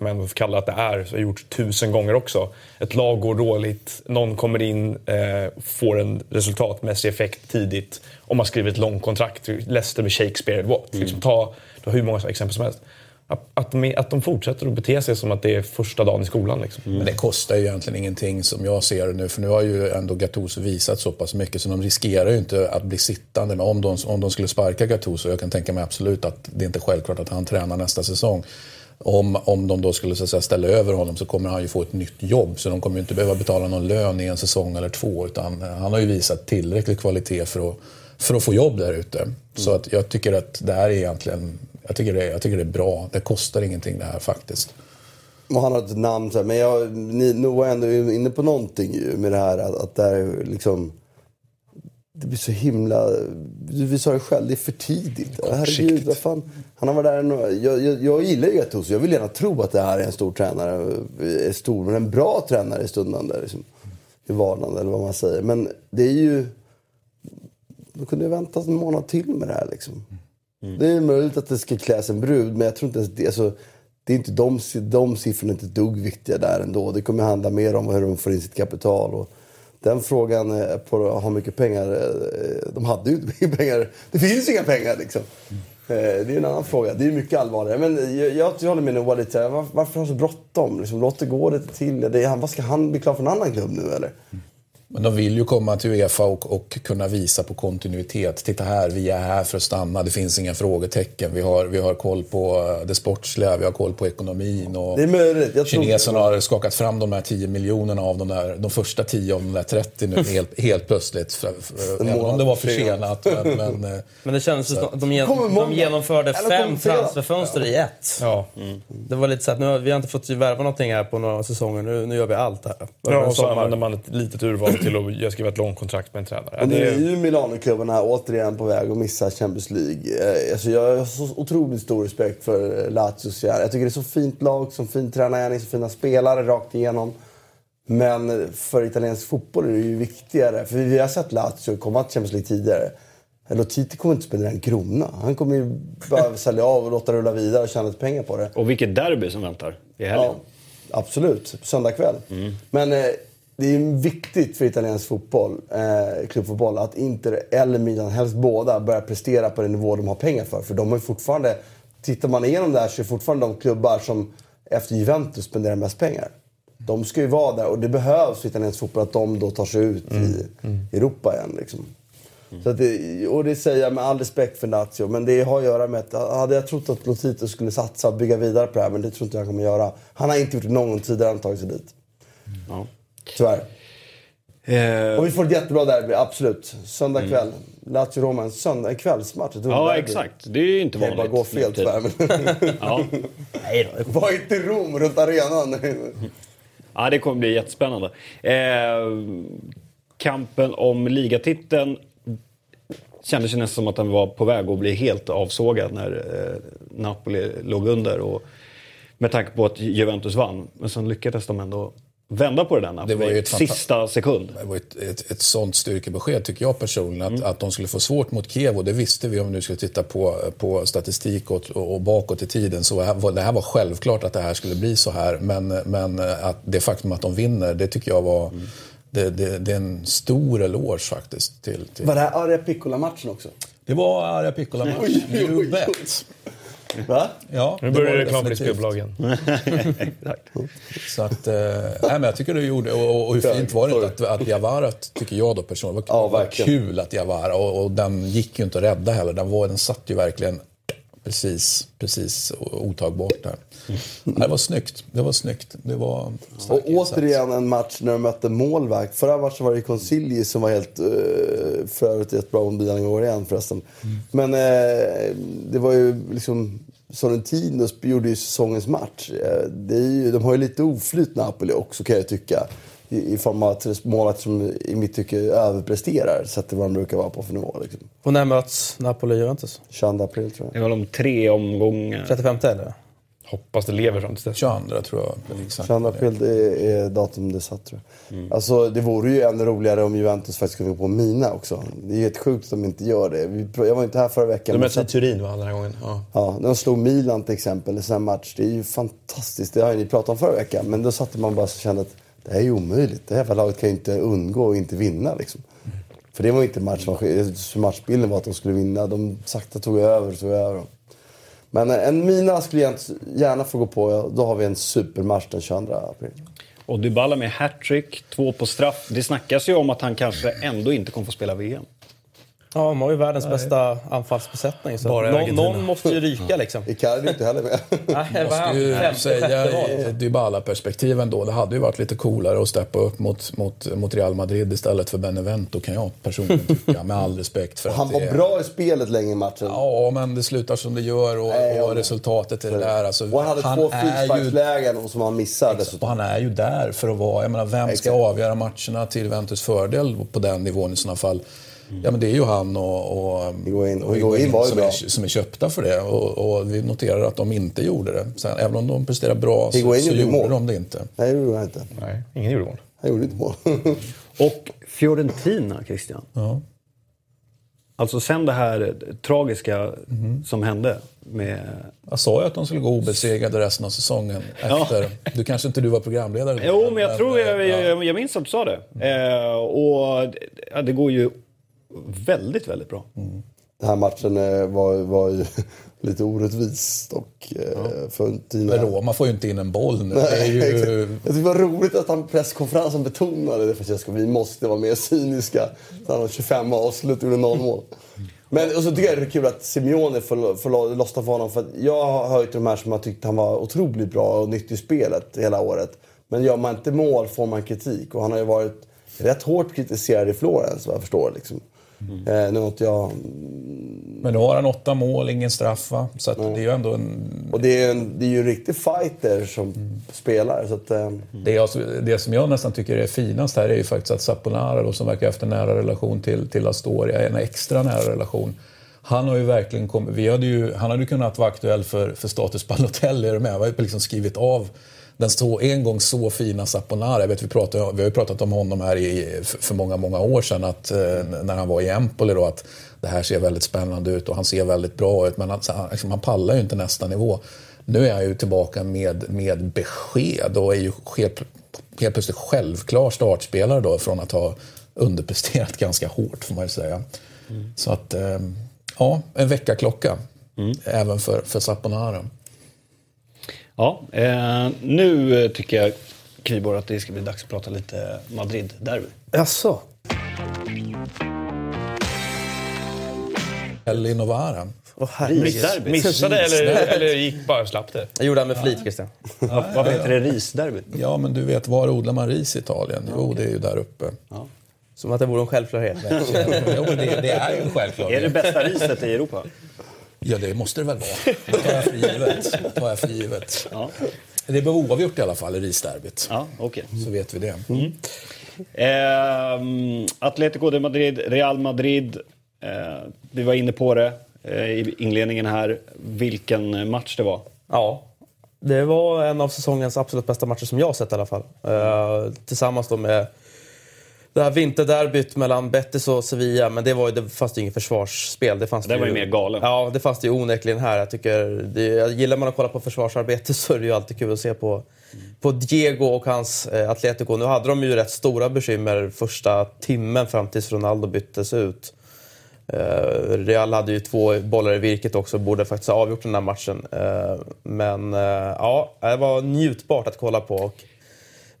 Speaker 3: man får kalla att det är, så har gjort tusen gånger också. Ett lag går dåligt, någon kommer in, eh, får en resultatmässig effekt tidigt och man skriver ett långt kontrakt. Leicester med Shakespeare, what? Mm. Liksom, ta, ta hur många exempel som helst. Att de, att de fortsätter att bete sig som att det är första dagen i skolan. Liksom.
Speaker 5: Mm. Men det kostar ju egentligen ingenting som jag ser det nu. För nu har ju ändå Gattuso visat så pass mycket så de riskerar ju inte att bli sittande. Men om de, om de skulle sparka Gattuso, jag kan tänka mig absolut att det är inte självklart att han tränar nästa säsong. om, om de då skulle så säga, ställa över honom så kommer han ju få ett nytt jobb. Så de kommer inte behöva betala någon lön i en säsong eller två. Utan han har ju visat tillräcklig kvalitet för att, för att få jobb där ute. Mm. Så att jag tycker att det här är egentligen jag tycker, det, jag tycker det är bra. Det kostar ingenting det här faktiskt.
Speaker 2: Och han har ett namn, men jag, ni, Noah är ändå inne på någonting med det här att, att det är liksom det blir så himla... Du sa det själv, det är för tidigt. Herregud, vad fan. Han har varit där några, jag, jag, jag gillar ju Gattuso. Jag vill gärna tro att det här är en stor tränare. Är stor, men en bra tränare i stundande. Liksom, I vardagen, eller vad man säger. Men det är ju... De kunde ju väntat en månad till med det här. Liksom. Mm. Det är möjligt att det ska kläs en brud, men jag tror inte ens det. Alltså, det är inte de, de siffrorna är inte dugg viktiga där ändå. Det kommer handla mer om hur de får in sitt kapital. Och, den frågan eh, på att ha mycket pengar, eh, de hade ju inte mycket *laughs* pengar. Det finns inga pengar liksom. Mm. Det är en annan fråga. Det är mycket allvarligare. Men jag, jag håller med Noah lite. Varför, varför har han så bråttom? Liksom, låt det gå lite till. Det är, vad ska han bli klar för en annan klubb nu eller? Mm.
Speaker 5: Men de vill ju komma till Uefa och, och, kunna visa på kontinuitet. Titta här, vi är här för att stanna. Det finns inga frågetecken. Vi har, vi har koll på eh, det sportsliga, vi har koll på ekonomin. Och
Speaker 2: det är möjligt. Jag
Speaker 5: kineserna tror... har skakat fram de här 10 miljonerna av de, där, de första 10 av de där 30 nu *laughs* helt, helt plötsligt. Även om det var försenat. Men, *laughs* men,
Speaker 4: eh, men det känns som att de, gen, de genomförde fem transferfönster i ett. Ja. Mm. Det var lite så att nu vi har inte fått värva någonting här på några säsonger. Nu, nu gör vi allt här.
Speaker 3: Ja, och så använder man ett litet urval till att skriva ett långt kontrakt med en tränare.
Speaker 2: Och nu är ju Milanoklubbarna återigen på väg att missa Champions League. Eh, alltså jag har så otroligt stor respekt för Lazios Jag tycker det är så fint lag, så fin tränargärning, så fina spelare rakt igenom. Men för italiensk fotboll är det ju viktigare. För vi har sett Lazio komma till Champions League tidigare. Lotiti kommer inte spendera en krona. Han kommer ju bara *laughs* sälja av och låta rulla vidare och tjäna lite pengar på det.
Speaker 1: Och vilket derby som väntar i helgen. Ja,
Speaker 2: absolut. Söndag kväll. Mm. Men eh, det är viktigt för italiensk fotboll, eh, klubbfotboll, att Inter eller Milan, helst båda, börjar prestera på den nivå de har pengar för. För de har fortfarande, tittar man igenom det här så är det fortfarande de klubbar som efter Juventus spenderar mest pengar. De ska ju vara där och det behövs för italiensk fotboll att de då tar sig ut mm. i mm. Europa igen. Liksom. Mm. Så det, och det säger jag med all respekt för Lazio, men det har att göra med att hade jag trott att Lotito skulle satsa och bygga vidare på det här, men det tror inte jag kommer göra. Han har inte gjort det någon gång tidigare han tagit sig dit. Ja. Tyvärr. Eh. Och vi får ett jättebra derby, absolut. Söndag kväll. Mm. Lazio-Roma, en, söndag, en kvällsmatch.
Speaker 1: Ja, derby. exakt. Det är ju inte vanligt.
Speaker 2: Det bara gå fel tyvärr. *laughs* Ja. Var inte Rom runt arenan. *laughs*
Speaker 1: ja, det kommer bli jättespännande. Eh, kampen om ligatiteln kändes ju nästan som att den var på väg att bli helt avsågad när eh, Napoli låg under. Och, med tanke på att Juventus vann. Men sen lyckades de ändå vända på det där det var ju ett sista sekund.
Speaker 5: Det var ett, ett, ett sånt styrkebesked tycker jag personligen. Att, mm. att de skulle få svårt mot Kiev och det visste vi om vi nu skulle titta på, på statistik och, och bakåt i tiden. Så här, det här var självklart att det här skulle bli så här. Men, men att det faktum att de vinner, det tycker jag var mm. det, det, det, är en stor eloge faktiskt. Till, till...
Speaker 2: Var det här Arja Piccola-matchen också?
Speaker 5: Det var Arja Piccola-matchen. You bet.
Speaker 2: Va?
Speaker 3: Ja, nu börjar det reklam för spelbolagen. *laughs*
Speaker 5: så att, eh, nej, men jag tycker du gjorde, och, och hur fint var det inte att, att tycker jag då personligen, var, ja, var kul att Javara, och, och den gick ju inte att rädda heller. Den, var, den satt ju verkligen precis, precis otagbart där. Mm. Det var snyggt. Det var snyggt. Det var
Speaker 2: och återigen en match när de mötte målvakt. Förra matchen var det Consigli som var helt... Uh, för övrigt ett bra Milan i år igen förresten. Mm. Men uh, det var ju liksom... Sorrentino gjorde ju säsongens match. Uh, det är ju, de har ju lite oflyt Napoli också kan jag tycka. I, i form av målvakter som i mitt tycke överpresterar sett till vad de brukar vara på för nivå. Liksom.
Speaker 4: Och när möts Napoli och Juventus?
Speaker 2: 22 april tror jag.
Speaker 1: Det var de tre omgångar.
Speaker 4: 35 eller?
Speaker 3: Hoppas det lever fram till dess.
Speaker 5: 22 tror jag.
Speaker 2: Exakt. 22 april är, är datum det satt tror jag. Mm. Alltså det vore ju ännu roligare om Juventus faktiskt kunde gå på Mina också. Det är helt sjukt att de inte gör det. Jag var inte här förra veckan.
Speaker 3: De mötte i Turin va, den här gången? Ja.
Speaker 2: ja, de slog Milan till exempel i en match. Det är ju fantastiskt. Det har ju ni pratat om förra veckan. Men då satte man bara och kände att det här är ju omöjligt. Det här laget kan ju inte undgå att inte vinna liksom. Mm. För det var inte match, matchbilden var att de skulle vinna. De sakta tog över, tog över. Men eh, en Mina skulle jag gärna få gå på. Då har vi en supermatch den 22 april.
Speaker 1: Och Dybala med hattrick, två på straff. Det snackas ju om att han kanske ändå inte kommer få spela VM.
Speaker 4: Ja, de har ju världens Nej. bästa anfallsbesättning. Så någon, någon, måste ju ryka liksom.
Speaker 2: Icardi är inte heller med. *laughs*
Speaker 5: Nej, måste ju femte, säga i Dybala-perspektiv ändå. Det hade ju varit lite coolare att steppa upp mot, mot, mot Real Madrid istället för Benevento kan jag personligen tycka. Med all respekt för
Speaker 2: Han var det... bra i spelet länge i matchen.
Speaker 5: Ja, men det slutar som det gör och, Nej, och resultatet är det där. Alltså,
Speaker 2: och han hade han två frisparkslägen som han missade.
Speaker 5: Och han är ju där för att vara... Jag menar, vem ska avgöra matcherna till Juventus fördel på den nivån i sådana fall? Ja, men det är ju han och, och
Speaker 2: Higuain, och Higuain
Speaker 5: som, är, som är köpta för det. Och, och, vi noterar att de inte gjorde det. Sen, även om de presterade bra Higuain så, så gjorde mål. de det inte.
Speaker 2: Nej, det gjorde han inte.
Speaker 3: Nej, ingen gjorde mål.
Speaker 2: Han gjorde inte mål. *laughs*
Speaker 1: och Fiorentina, Christian. Ja. Alltså sen det här tragiska mm. som hände med...
Speaker 5: Jag sa ju att de skulle gå obesegrade resten av säsongen. Efter. Ja. Du kanske inte du var programledare
Speaker 1: Jo, men jag tror jag, jag, jag minns att du sa det. Mm. Eh, och ja, det går ju väldigt, väldigt bra. Mm.
Speaker 2: Den här matchen eh, var, var ju *laughs* lite orättvist och eh, ja. för Tina...
Speaker 5: Men Roma får ju inte in en boll nu.
Speaker 2: Nej, det, är ju... Jag tycker det var roligt att han presskonferensen betonade det. Francesco. Vi måste vara mer cyniska. Så han har 25 avslut och gjorde noll mål. Men och så tycker jag det är kul att Simeone får, får lossna för honom. För jag har hört de här som har tyckt han var otroligt bra och nyttig i spelet hela året. Men gör man inte mål får man kritik. Och han har ju varit rätt hårt kritiserad i Florens vad jag förstår. Liksom. Mm. Eh, något jag...
Speaker 5: Men nu har han åtta mål, ingen straff va? Så det är ju ändå en...
Speaker 2: Och det är, en, det är ju en riktig fighter som mm. spelar. Så att, eh...
Speaker 5: det, alltså, det som jag nästan tycker är finast här är ju faktiskt att Saponara då, som verkar ha haft en nära relation till, till Astoria, en extra nära relation. Han har ju verkligen kommit, vi hade ju, han hade kunnat vara aktuell för, för status Balotelli, är du med? Han har ju liksom skrivit av den så, en gång så fina Saponara, jag vet, vi, pratade, vi har ju pratat om honom här i, för många, många år sedan, att, eh, när han var i Empoli då, att det här ser väldigt spännande ut och han ser väldigt bra ut, men han, liksom, han pallar ju inte nästa nivå. Nu är han ju tillbaka med, med besked och är ju helt, helt plötsligt självklar startspelare då från att ha underpresterat *laughs* ganska hårt får man ju säga. Mm. Så att, eh, ja, en väckarklocka. Mm. Även för, för Saponara.
Speaker 1: Ja, eh, nu tycker jag Kviborg att det ska bli dags att prata lite Madrid-derby.
Speaker 2: Jaså?
Speaker 5: Ellie Novara.
Speaker 3: Oh, Risderby? Missade eller, eller gick bara slapp det?
Speaker 4: Jag gjorde det med flit, Christian.
Speaker 1: Ja, varför heter det risderby?
Speaker 5: Ja, men du vet, var odlar man ris i Italien? Jo, okay. det är ju där uppe. Ja.
Speaker 4: Som att det vore en självklarhet. *laughs*
Speaker 5: jo, det, det är ju en självklarhet.
Speaker 1: Är det bästa riset i Europa?
Speaker 5: Ja, det måste det väl vara. *laughs* Det tar jag för givet. tar jag för givet. Ja. Det blev oavgjort i alla fall i risderbyt.
Speaker 1: Ja, okay.
Speaker 5: Så vet vi det.
Speaker 1: Mm. Eh, Atletico de Madrid, Real Madrid. Eh, vi var inne på det eh, i inledningen här. Vilken match det var.
Speaker 4: Ja, det var en av säsongens absolut bästa matcher som jag har sett i alla fall. Eh, tillsammans då med det här vinterderbyt mellan Betis och Sevilla, men det, var ju, det fanns ju inget försvarsspel. Det, fanns
Speaker 1: det,
Speaker 4: det
Speaker 1: var ju mer galen.
Speaker 4: Ja, det fanns det ju onekligen här. Jag tycker, det, gillar man att kolla på försvarsarbete *laughs* så är det ju alltid kul att se på, på Diego och hans eh, Atletico. Nu hade de ju rätt stora bekymmer första timmen fram tills Ronaldo byttes ut. Eh, Real hade ju två bollar i virket också och borde faktiskt ha avgjort den här matchen. Eh, men eh, ja, det var njutbart att kolla på. Och,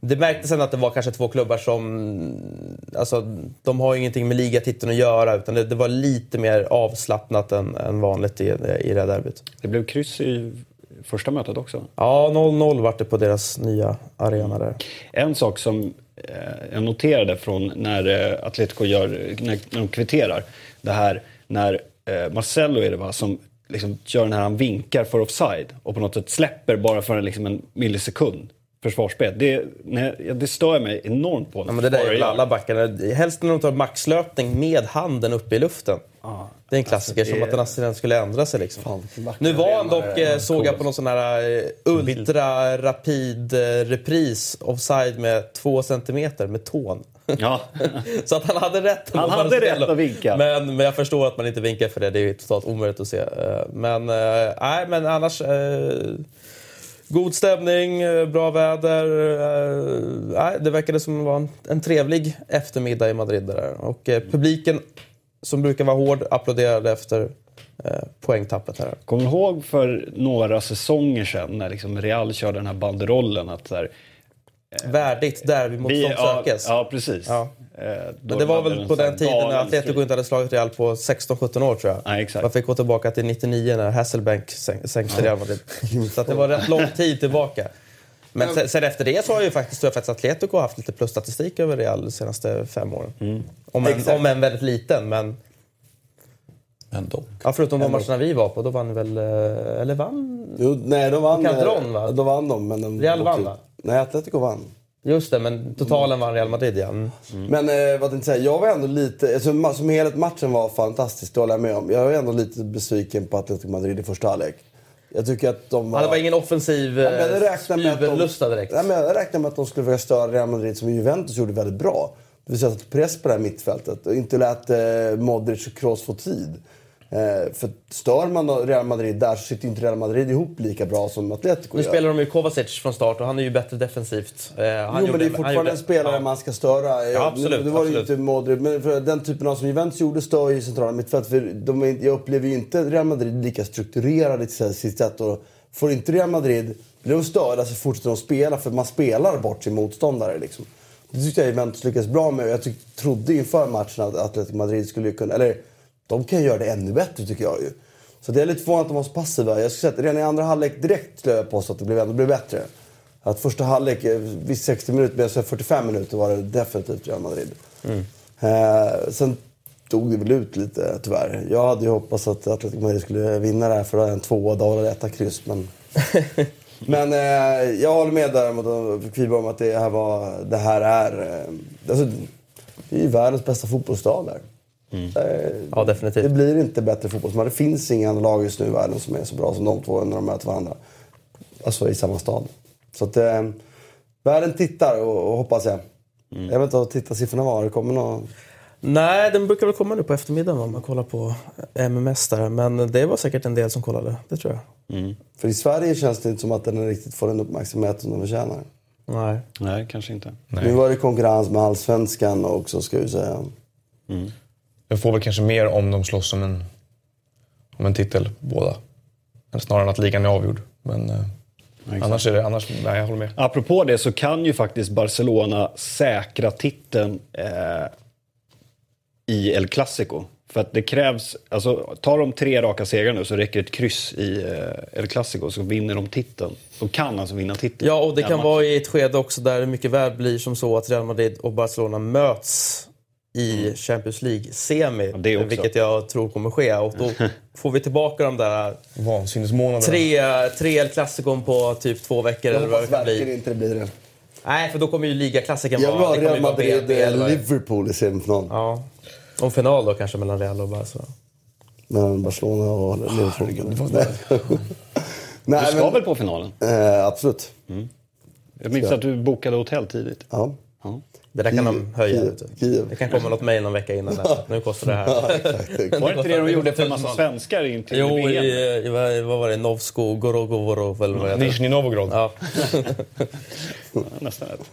Speaker 4: det märktes ändå att det var kanske två klubbar som... Alltså, de har ingenting med ligatiteln att göra utan det, det var lite mer avslappnat än, än vanligt i, i det här derbyt.
Speaker 1: Det blev kryss i första mötet också.
Speaker 4: Ja, 0-0 vart det på deras nya arena där.
Speaker 1: En sak som eh, jag noterade från när eh, Atletico gör, när, de kvitterar. Det här när eh, Marcello är det va, som liksom gör den här, han vinkar för offside och på något sätt släpper bara för liksom en millisekund försvarsspel. Det, nej, det stör mig enormt på.
Speaker 4: Ja, men det där är alla backar. Helst när de tar maxlöpning med handen uppe i luften. Ah, det är en klassiker, alltså, det... som att den assistent skulle ändra sig. Liksom. Fan, nu var han dock, eh, såg jag på någon sån här eh, ultra rapid eh, repris offside med två centimeter med tån. Ja. *laughs* så att han hade rätt.
Speaker 1: Han hade rätt att vinka.
Speaker 4: Men, men jag förstår att man inte vinkar för det. Det är totalt omöjligt att se. Men, nej, men annars... God stämning, eh, bra väder. Eh, det verkade som det var en, en trevlig eftermiddag i Madrid. Där. Och eh, publiken, som brukar vara hård, applåderade efter eh, poängtappet. Här.
Speaker 1: Kommer du ihåg för några säsonger sedan när liksom Real körde den här banderollen? Att så
Speaker 4: här, Värdigt, där vi mot vi,
Speaker 1: ja, ja, precis. Ja.
Speaker 4: Men det var väl på den tiden när Atletico inte hade slagit Real på 16-17 år tror jag.
Speaker 1: Nej, exakt.
Speaker 4: Man fick gå tillbaka till 99 när Hasselbank sänkte Real Madrid. Så det var rätt lång tid tillbaka. Men sen, sen, efter det så har ju faktiskt, faktiskt Atletico haft lite plusstatistik över Real de senaste fem åren. Mm. Om, en, om en väldigt liten, men...
Speaker 5: Ändå.
Speaker 4: Ja, förutom de matcherna vi var på, då vann väl... Eh, eller vann?
Speaker 2: Jo, nej, de vann...
Speaker 4: Calderon, va?
Speaker 2: Då vann de, men de...
Speaker 4: Real vann, va?
Speaker 2: Nej, Atletico vann.
Speaker 4: Just det, men totalen vann Real Madrid, ja. Mm.
Speaker 2: Men eh, vad jag säga, jag var ändå lite... Alltså, som helhet matchen var fantastisk, det håller jag med om. Jag var ändå lite besviken på Atletico Madrid i första halvlek. Jag tycker att de
Speaker 4: var... Ja, det var ingen offensiv ja, direkt.
Speaker 2: Ja, men jag räknade med att de skulle försöka störa Real Madrid som Juventus gjorde väldigt bra. Det vill säga att press på det här mittfältet och inte lät eh, Modric och Kroos få tid. Eh, för stör man Real Madrid där så sitter inte Real Madrid ihop lika bra som Atletico
Speaker 4: Nu spelar de ju Kovacic från start och han är ju bättre defensivt.
Speaker 2: Eh, jo, men det är fortfarande en spelare ja. man ska störa.
Speaker 4: Ja, absolut.
Speaker 2: Nu, nu var ju inte Modric, men för den typen av som Juventus gjorde stör ju centrala mittfält. För de är, jag upplever ju inte Real Madrid lika strukturerade i sitt sätt. Och får inte Real Madrid, blir de störda så fortsätter de spela för man spelar bort sin motståndare. Liksom. Det tyckte jag Juventus lyckades bra med. Jag tyck, trodde inför matchen att Atletico Madrid skulle kunna... Eller de kan göra det ännu bättre tycker jag ju. Så det är lite förvånande att de var så passiva. Jag skulle säga redan i andra halvlek direkt skulle jag påstå att det blev, ändå blev bättre. Att första halvlek, eh, visst 60 minuter, men 45 minuter var det definitivt Real Madrid. Mm. Eh, sen dog det väl ut lite tyvärr. Jag hade ju hoppats att Atletico Madrid skulle vinna det här för att ha en tvåa, dag etta kryss. Men, *laughs* men eh, jag håller med däremot, Kviberg, om att det här, var, det här är... Eh, alltså, det är ju världens bästa fotbollsstad där.
Speaker 4: Mm. ja, definitivt.
Speaker 2: Det blir inte bättre fotboll. Det finns inga andra lag just nu i världen som är så bra som de två när de möter varandra. Alltså i samma stad. Så att eh, världen tittar och, och hoppas jag. Mm. Jag vet inte vad tittarsiffrorna var. Det kommer någon...
Speaker 4: Nej, den brukar väl komma nu på eftermiddagen om man kollar på MMS där. Men det var säkert en del som kollade, det tror jag.
Speaker 2: Mm. För i Sverige känns det inte som att den riktigt får den uppmärksamhet som den förtjänar.
Speaker 4: Nej.
Speaker 1: Nej, kanske inte.
Speaker 2: Nej. Nu var det konkurrens med Allsvenskan också, ska vi säga.
Speaker 3: Mm. Jag får väl kanske mer om de slåss om en, om en titel, båda. Snarare än att ligan är avgjord. Men eh, annars är det... Annars, nej, jag håller med.
Speaker 1: Apropå det så kan ju faktiskt Barcelona säkra titeln eh, i El Clasico. För att det krävs, alltså tar de tre raka segrar nu så räcker ett kryss i eh, El Clasico så vinner de titeln. De kan alltså vinna titeln.
Speaker 4: Ja, och det kan match. vara i ett skede också där det mycket väl blir som så att Real Madrid och Barcelona möts i mm. Champions League-semi. Ja, vilket jag tror kommer ske. Och då *laughs* får vi tillbaka de där tre, tre El Clasicon på typ två veckor.
Speaker 2: Jag hoppas verkligen inte det blir det.
Speaker 4: Nej, för då kommer ju ligaklassikern
Speaker 2: vara... Jag vill ha Real Madrid-Liverpool i semifinal.
Speaker 4: Ja. Och final då kanske mellan Real och Barca.
Speaker 2: Mellan Barcelona och
Speaker 1: Liverpool. *laughs* Nej, du ska men, väl på finalen?
Speaker 2: Eh, absolut. Mm.
Speaker 1: Jag minns att du bokade hotell tidigt.
Speaker 2: Ja.
Speaker 4: ja. Det där kan de höja. Kiev. Det kan komma något mejl någon vecka innan. Där. Nu kostar det här. *laughs*
Speaker 1: var det inte det de gjorde för en massa svenskar in till
Speaker 4: Jo, i, i, vad var det? Novsko Gorogovorov eller vad
Speaker 3: Nizjnij Novgorod.
Speaker 4: Ja. *laughs*
Speaker 1: Nästan rätt.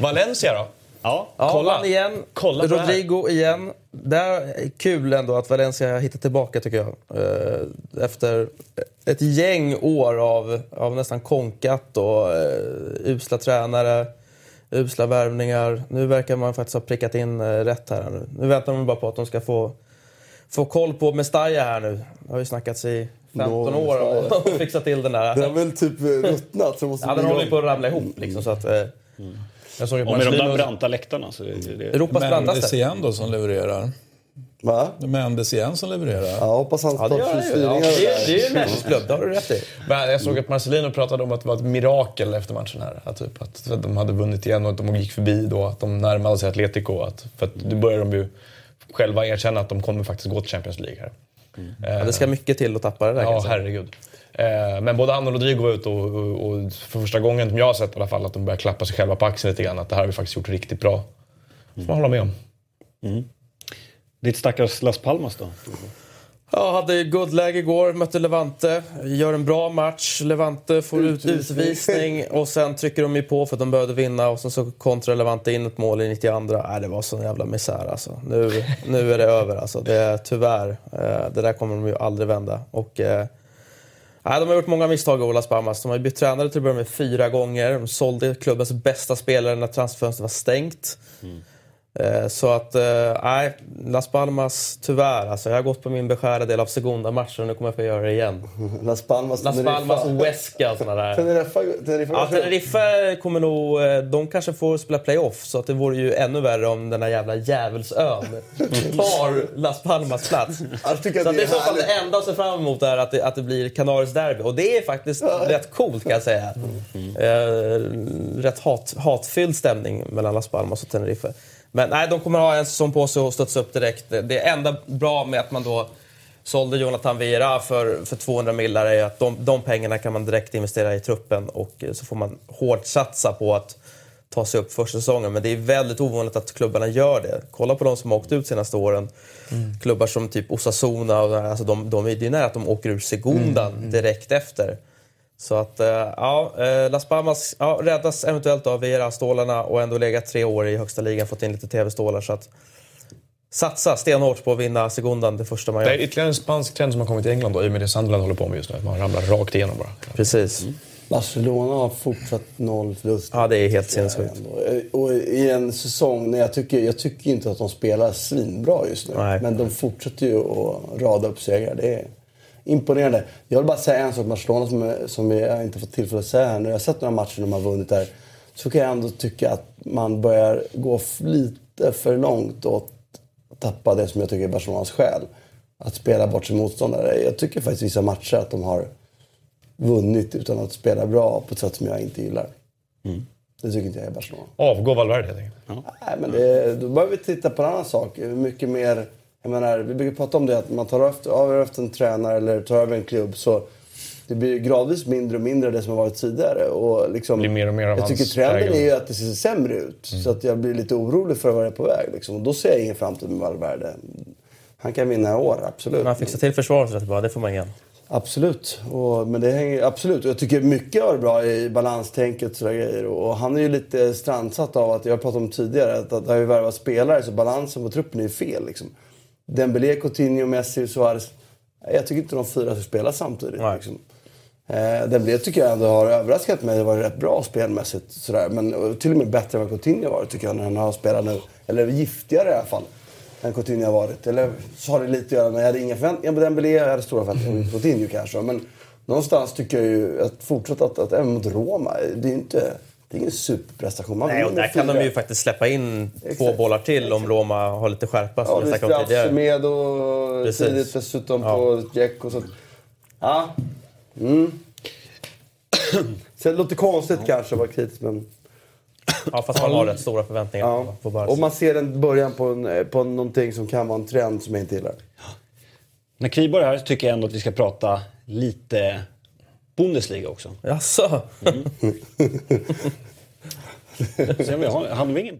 Speaker 3: Valencia då?
Speaker 4: Ja, ja kolla. igen. Kolla Rodrigo igen. Det är kul ändå att Valencia har hittat tillbaka tycker jag. Eh, efter ett gäng år av, av nästan konkat och uh, usla tränare usla värvningar. Nu verkar man faktiskt ha prickat in eh, rätt här nu. Nu väntar man bara på att de ska få, få koll på Mestalla här nu. Det har ju snackats i 15 Nå, år och fixat till den där.
Speaker 2: Den har väl typ eh, ruttnat.
Speaker 4: ja, den håller ju på att ramla ihop liksom. Så att, eh,
Speaker 1: mm. Jag såg och med de där branta läktarna. Så det,
Speaker 4: det... Europas brantaste.
Speaker 5: Men det är då som levererar.
Speaker 2: Va?
Speaker 5: Det är Mendes igen som levererar.
Speaker 2: Ja, hoppas han
Speaker 4: ja, det, gör det, ja, det, det är ju Mendes klubb, det har du rätt i.
Speaker 3: Men jag såg att Marcelino pratade om att det var ett mirakel efter matchen här. Att, typ, att de hade vunnit igen och att de gick förbi då, att de närmade sig Atletico. Att, för att då börjar de ju själva erkänna att de kommer faktiskt gå till Champions League här.
Speaker 4: Mm. Ja, det ska mycket till att tappa det där
Speaker 3: Ja, herregud. Eh, men både han och Rodrigo var ute och, och, och, för första gången, som jag har sett i alla fall, att de börjar klappa sig själva på axeln lite grann. Att det här har vi faktiskt gjort riktigt bra. Det får man hålla med om.
Speaker 1: Mm. Ditt stackars Las Palmas då?
Speaker 4: Ja, hade guldläge igår, mötte Levante. Gör en bra match. Levante får ut utvisning och sen trycker de ju på för att de behövde vinna och sen så kontrar Levante in ett mål i 92. Nej, det var sån jävla misär alltså. Nu, nu är det över alltså. Det är tyvärr. Eh, det där kommer de ju aldrig vända. Och, eh, Nej, de har gjort många misstag i Las Palmas. De har bytt tränare till att börja med fyra gånger. De sålde klubbens bästa spelare när transferfönstret var stängt. Mm. Eh, så att, eh, nej, Las Palmas tyvärr. Alltså, jag har gått på min beskärda del av Segunda-matchen och nu kommer jag få göra det igen. *laughs*
Speaker 2: Las Palmas,
Speaker 4: Las Palmas och Huesca och sådana där.
Speaker 2: Tenerife, Tenerife,
Speaker 4: ja, Tenerife kommer nog... Eh, de kanske får spela playoff, så att det vore ju ännu värre om den här jävla djävulsön *laughs* tar Las Palmas plats.
Speaker 2: Jag tycker
Speaker 4: så
Speaker 2: att
Speaker 4: det är så fall det enda att se fram emot är att det, att det blir Canaris derby. Och det är faktiskt rätt coolt kan jag säga. Eh, rätt hat, hatfylld stämning mellan Las Palmas och Tenerife. Men nej, de kommer ha en säsong på sig att studsa upp direkt. Det enda bra med att man då sålde Jonathan Vieira för, för 200 millar är att de, de pengarna kan man direkt investera i truppen och eh, så får man hårt satsa på att ta sig upp första säsongen. Men det är väldigt ovanligt att klubbarna gör det. Kolla på de som har åkt ut senaste åren. Klubbar som typ Osasuna, och, alltså de, de är ju nära att de åker ur Segundan direkt efter. Så att, eh, ja, eh, Las Palmas ja, räddas eventuellt av Vieira-stålarna och ändå legat tre år i högsta ligan, fått in lite TV-stålar. Så att satsa stenhårt på att vinna Segundan det första man
Speaker 3: Det är
Speaker 4: gör.
Speaker 3: ytterligare en spansk trend som har kommit i England då, i och med det Sunderland håller på med just nu. Att man ramlar rakt igenom bara.
Speaker 4: Precis.
Speaker 2: Barcelona har fortsatt noll förluster.
Speaker 4: Ja, det är helt sinnessjukt.
Speaker 2: Och- Och i en säsong när jag tycker, jag tycker inte att de spelar svinbra just nu.
Speaker 4: Nej.
Speaker 2: Men de fortsätter ju att rada upp segrar. Det är imponerande. Jag vill bara säga en sak om Barcelona som, som jag inte fått tillfälle att säga här. När jag har sett några matcher de har vunnit där så kan jag ändå tycka att man börjar gå lite för långt att tappa det som jag tycker är Barcelonas själ. Att spela bort sin motståndare. Jag tycker faktiskt vissa matcher att de har vunnit utan att spela bra på ett sätt som jag inte gillar. Det tycker inte jag är Barcelona.
Speaker 3: Avgå Valverde helt enkelt.
Speaker 2: Nej, men det, då behöver vi titta på en annan sak. Mycket mer, jag menar, vi brukar prata om det att man tar efter, över efter en tränare eller tar över en klubb så det blir gradvis mindre och mindre det som har varit tidigare. Och liksom,
Speaker 3: blir mer och mer av
Speaker 2: jag tycker trenden är ju att det ser sämre ut. Så att jag blir lite orolig för vad det är på väg. Liksom. Och då ser jag ingen framtid med Valverde. Han kan vinna i år, absolut.
Speaker 4: Man fixar till försvaret rätt bra, det får man igen.
Speaker 2: Absolut. Och, men det hänger, absolut. Och jag tycker mycket har varit bra i balanstänket och sådär grejer. Och han är ju lite strandsatt av att, jag har pratat om tidigare, att, att det har ju värvat spelare så balansen på truppen är ju fel. Liksom. Dembélé, Coutinho, Messi, Suarez. Jag tycker inte de fyra ska spela samtidigt.
Speaker 4: Nej.
Speaker 2: Liksom. Eh, Dembélé tycker jag ändå har överraskat mig och varit rätt bra spelmässigt. Sådär. Men till och med bättre än vad Coutinho varit tycker jag när han har spelat nu. Eller giftigare i alla fall. Än Coutinho har varit. Eller så har det lite att göra med, jag hade inga förväntningar på Dembélé, jag hade stora förväntningar på Coutinho kanske. Men någonstans tycker jag ju att fortsätta att, att även mot Roma, det är inte... Det är ingen superprestation. Man
Speaker 4: Nej, och där kan de ju faktiskt släppa in två
Speaker 2: Exakt.
Speaker 4: bollar till om Roma har lite skärpa som
Speaker 2: Ja,
Speaker 4: vi
Speaker 2: det är
Speaker 4: snackade om tidigare.
Speaker 2: med och
Speaker 4: Precis.
Speaker 2: tidigt dessutom
Speaker 4: Ja.
Speaker 2: på Jack och så. Ja. Mm. *clears throat* Så det låter konstigt kanske att vara kritisk men...
Speaker 4: Ja, fast man har rätt stora förväntningar
Speaker 2: Ja.
Speaker 4: på, Barca.
Speaker 2: Och man ser en början på, en, på någonting som kan vara en trend som jag inte gillar.
Speaker 1: När Kriborg är här så tycker jag ändå att vi ska prata lite Bundesliga också.
Speaker 4: Jaså? *laughs*
Speaker 1: Se om vi har, vi ingen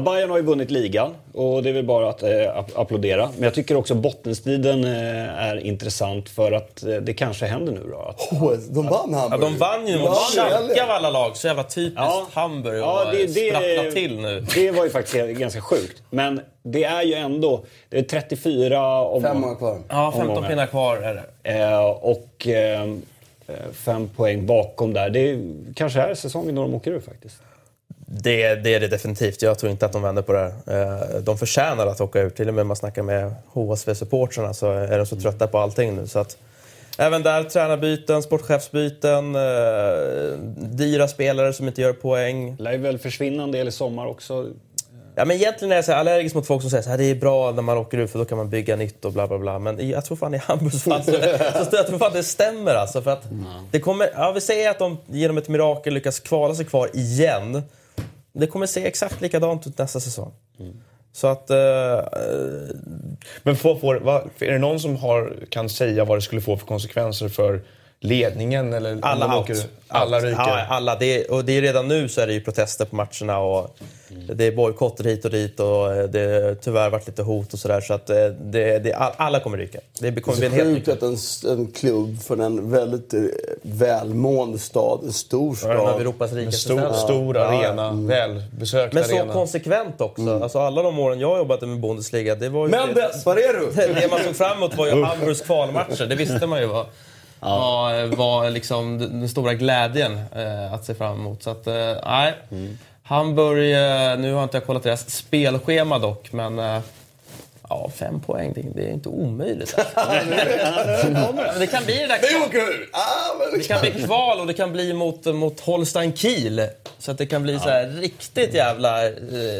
Speaker 1: Bayern har ju vunnit ligan och det är väl bara att eh, app- applådera. Men jag tycker också bottenstriden eh, är intressant för att eh, det kanske händer nu då. Att,
Speaker 2: HS, de vann
Speaker 4: Ja,
Speaker 2: Hamburg.
Speaker 4: de vann ju mot
Speaker 2: Ja,
Speaker 4: Schalke av alla lag. Så jävla typiskt
Speaker 1: Ja.
Speaker 4: Hamburg
Speaker 1: Ja,
Speaker 4: och
Speaker 1: det- det-
Speaker 4: sprattla till nu.
Speaker 1: det var ju faktiskt ganska sjukt. Men det är ju ändå det är 34
Speaker 2: Fem
Speaker 1: omgångar.
Speaker 2: månader kvar.
Speaker 4: Ja, 15
Speaker 1: Omgångar.
Speaker 4: pinnar kvar är det.
Speaker 1: Eh, och eh, fem poäng bakom där. Det är, kanske är säsongen då de åker ur faktiskt.
Speaker 4: Det, det är det definitivt. Jag tror inte att de vänder på det här. Eh, De förtjänar att åka ut. Till och med om man snackar med HSV-supportrarna så är de så trötta på allting nu. Så att, även där tränarbyten, sportchefsbyten, eh, dyra spelare som inte gör poäng.
Speaker 1: Lär väl försvinna en del i sommar också.
Speaker 4: Ja, men egentligen är jag så här allergisk mot folk som säger att det är bra när man åker ut för då kan man bygga nytt och bla bla bla. Men jag tror fan i Hamburgs fall så, *laughs* så jag tror fan det stämmer alltså. För att det kommer, ja, vi säger att de genom ett mirakel lyckas kvala sig kvar igen. Det kommer se exakt likadant ut nästa säsong. Så att... eh, eh
Speaker 3: Men får, får, va, är det någon som har, kan säga vad det skulle få för konsekvenser för ledningen? Eller
Speaker 4: alla out.
Speaker 3: åker- alla ryker?
Speaker 4: Ja, alla. Det är, och det är redan nu så är det ju protester på matcherna och det är bojkotter hit och dit och det har tyvärr varit lite hot och sådär. Så att eh, det, det, all- alla kommer ryka. Det
Speaker 2: Det
Speaker 4: kommer
Speaker 2: är
Speaker 4: bli en
Speaker 2: så sjukt
Speaker 4: klubb.
Speaker 2: att en, en klubb från en väldigt eh, välmående stad, en stor
Speaker 4: En av
Speaker 2: stad.
Speaker 4: Europas
Speaker 3: En
Speaker 4: rikaste
Speaker 3: stor,
Speaker 4: städer.
Speaker 3: stor
Speaker 4: Ja, ja.
Speaker 3: arena, välbesökt
Speaker 4: Men så
Speaker 3: arena.
Speaker 4: konsekvent också. Alltså alla de åren jag jobbade med Bundesliga, det var ju...
Speaker 2: Mendes, var är du?
Speaker 4: Det, det man såg fram emot var ju Hamburgs kvalmatcher. Det visste man ju var. Var, var liksom den stora glädjen eh, att se fram emot. Så att, eh, nej. Mm. Hamburg, eh, nu har inte jag kollat deras spelschema dock, men eh, Ja, fem poäng, det, det är inte omöjligt. *laughs* Alltså. det kan bli det där... Det, det kan bli kval och det kan bli mot, mot Holstein Kiel. Så att det kan bli så här riktigt jävla eh,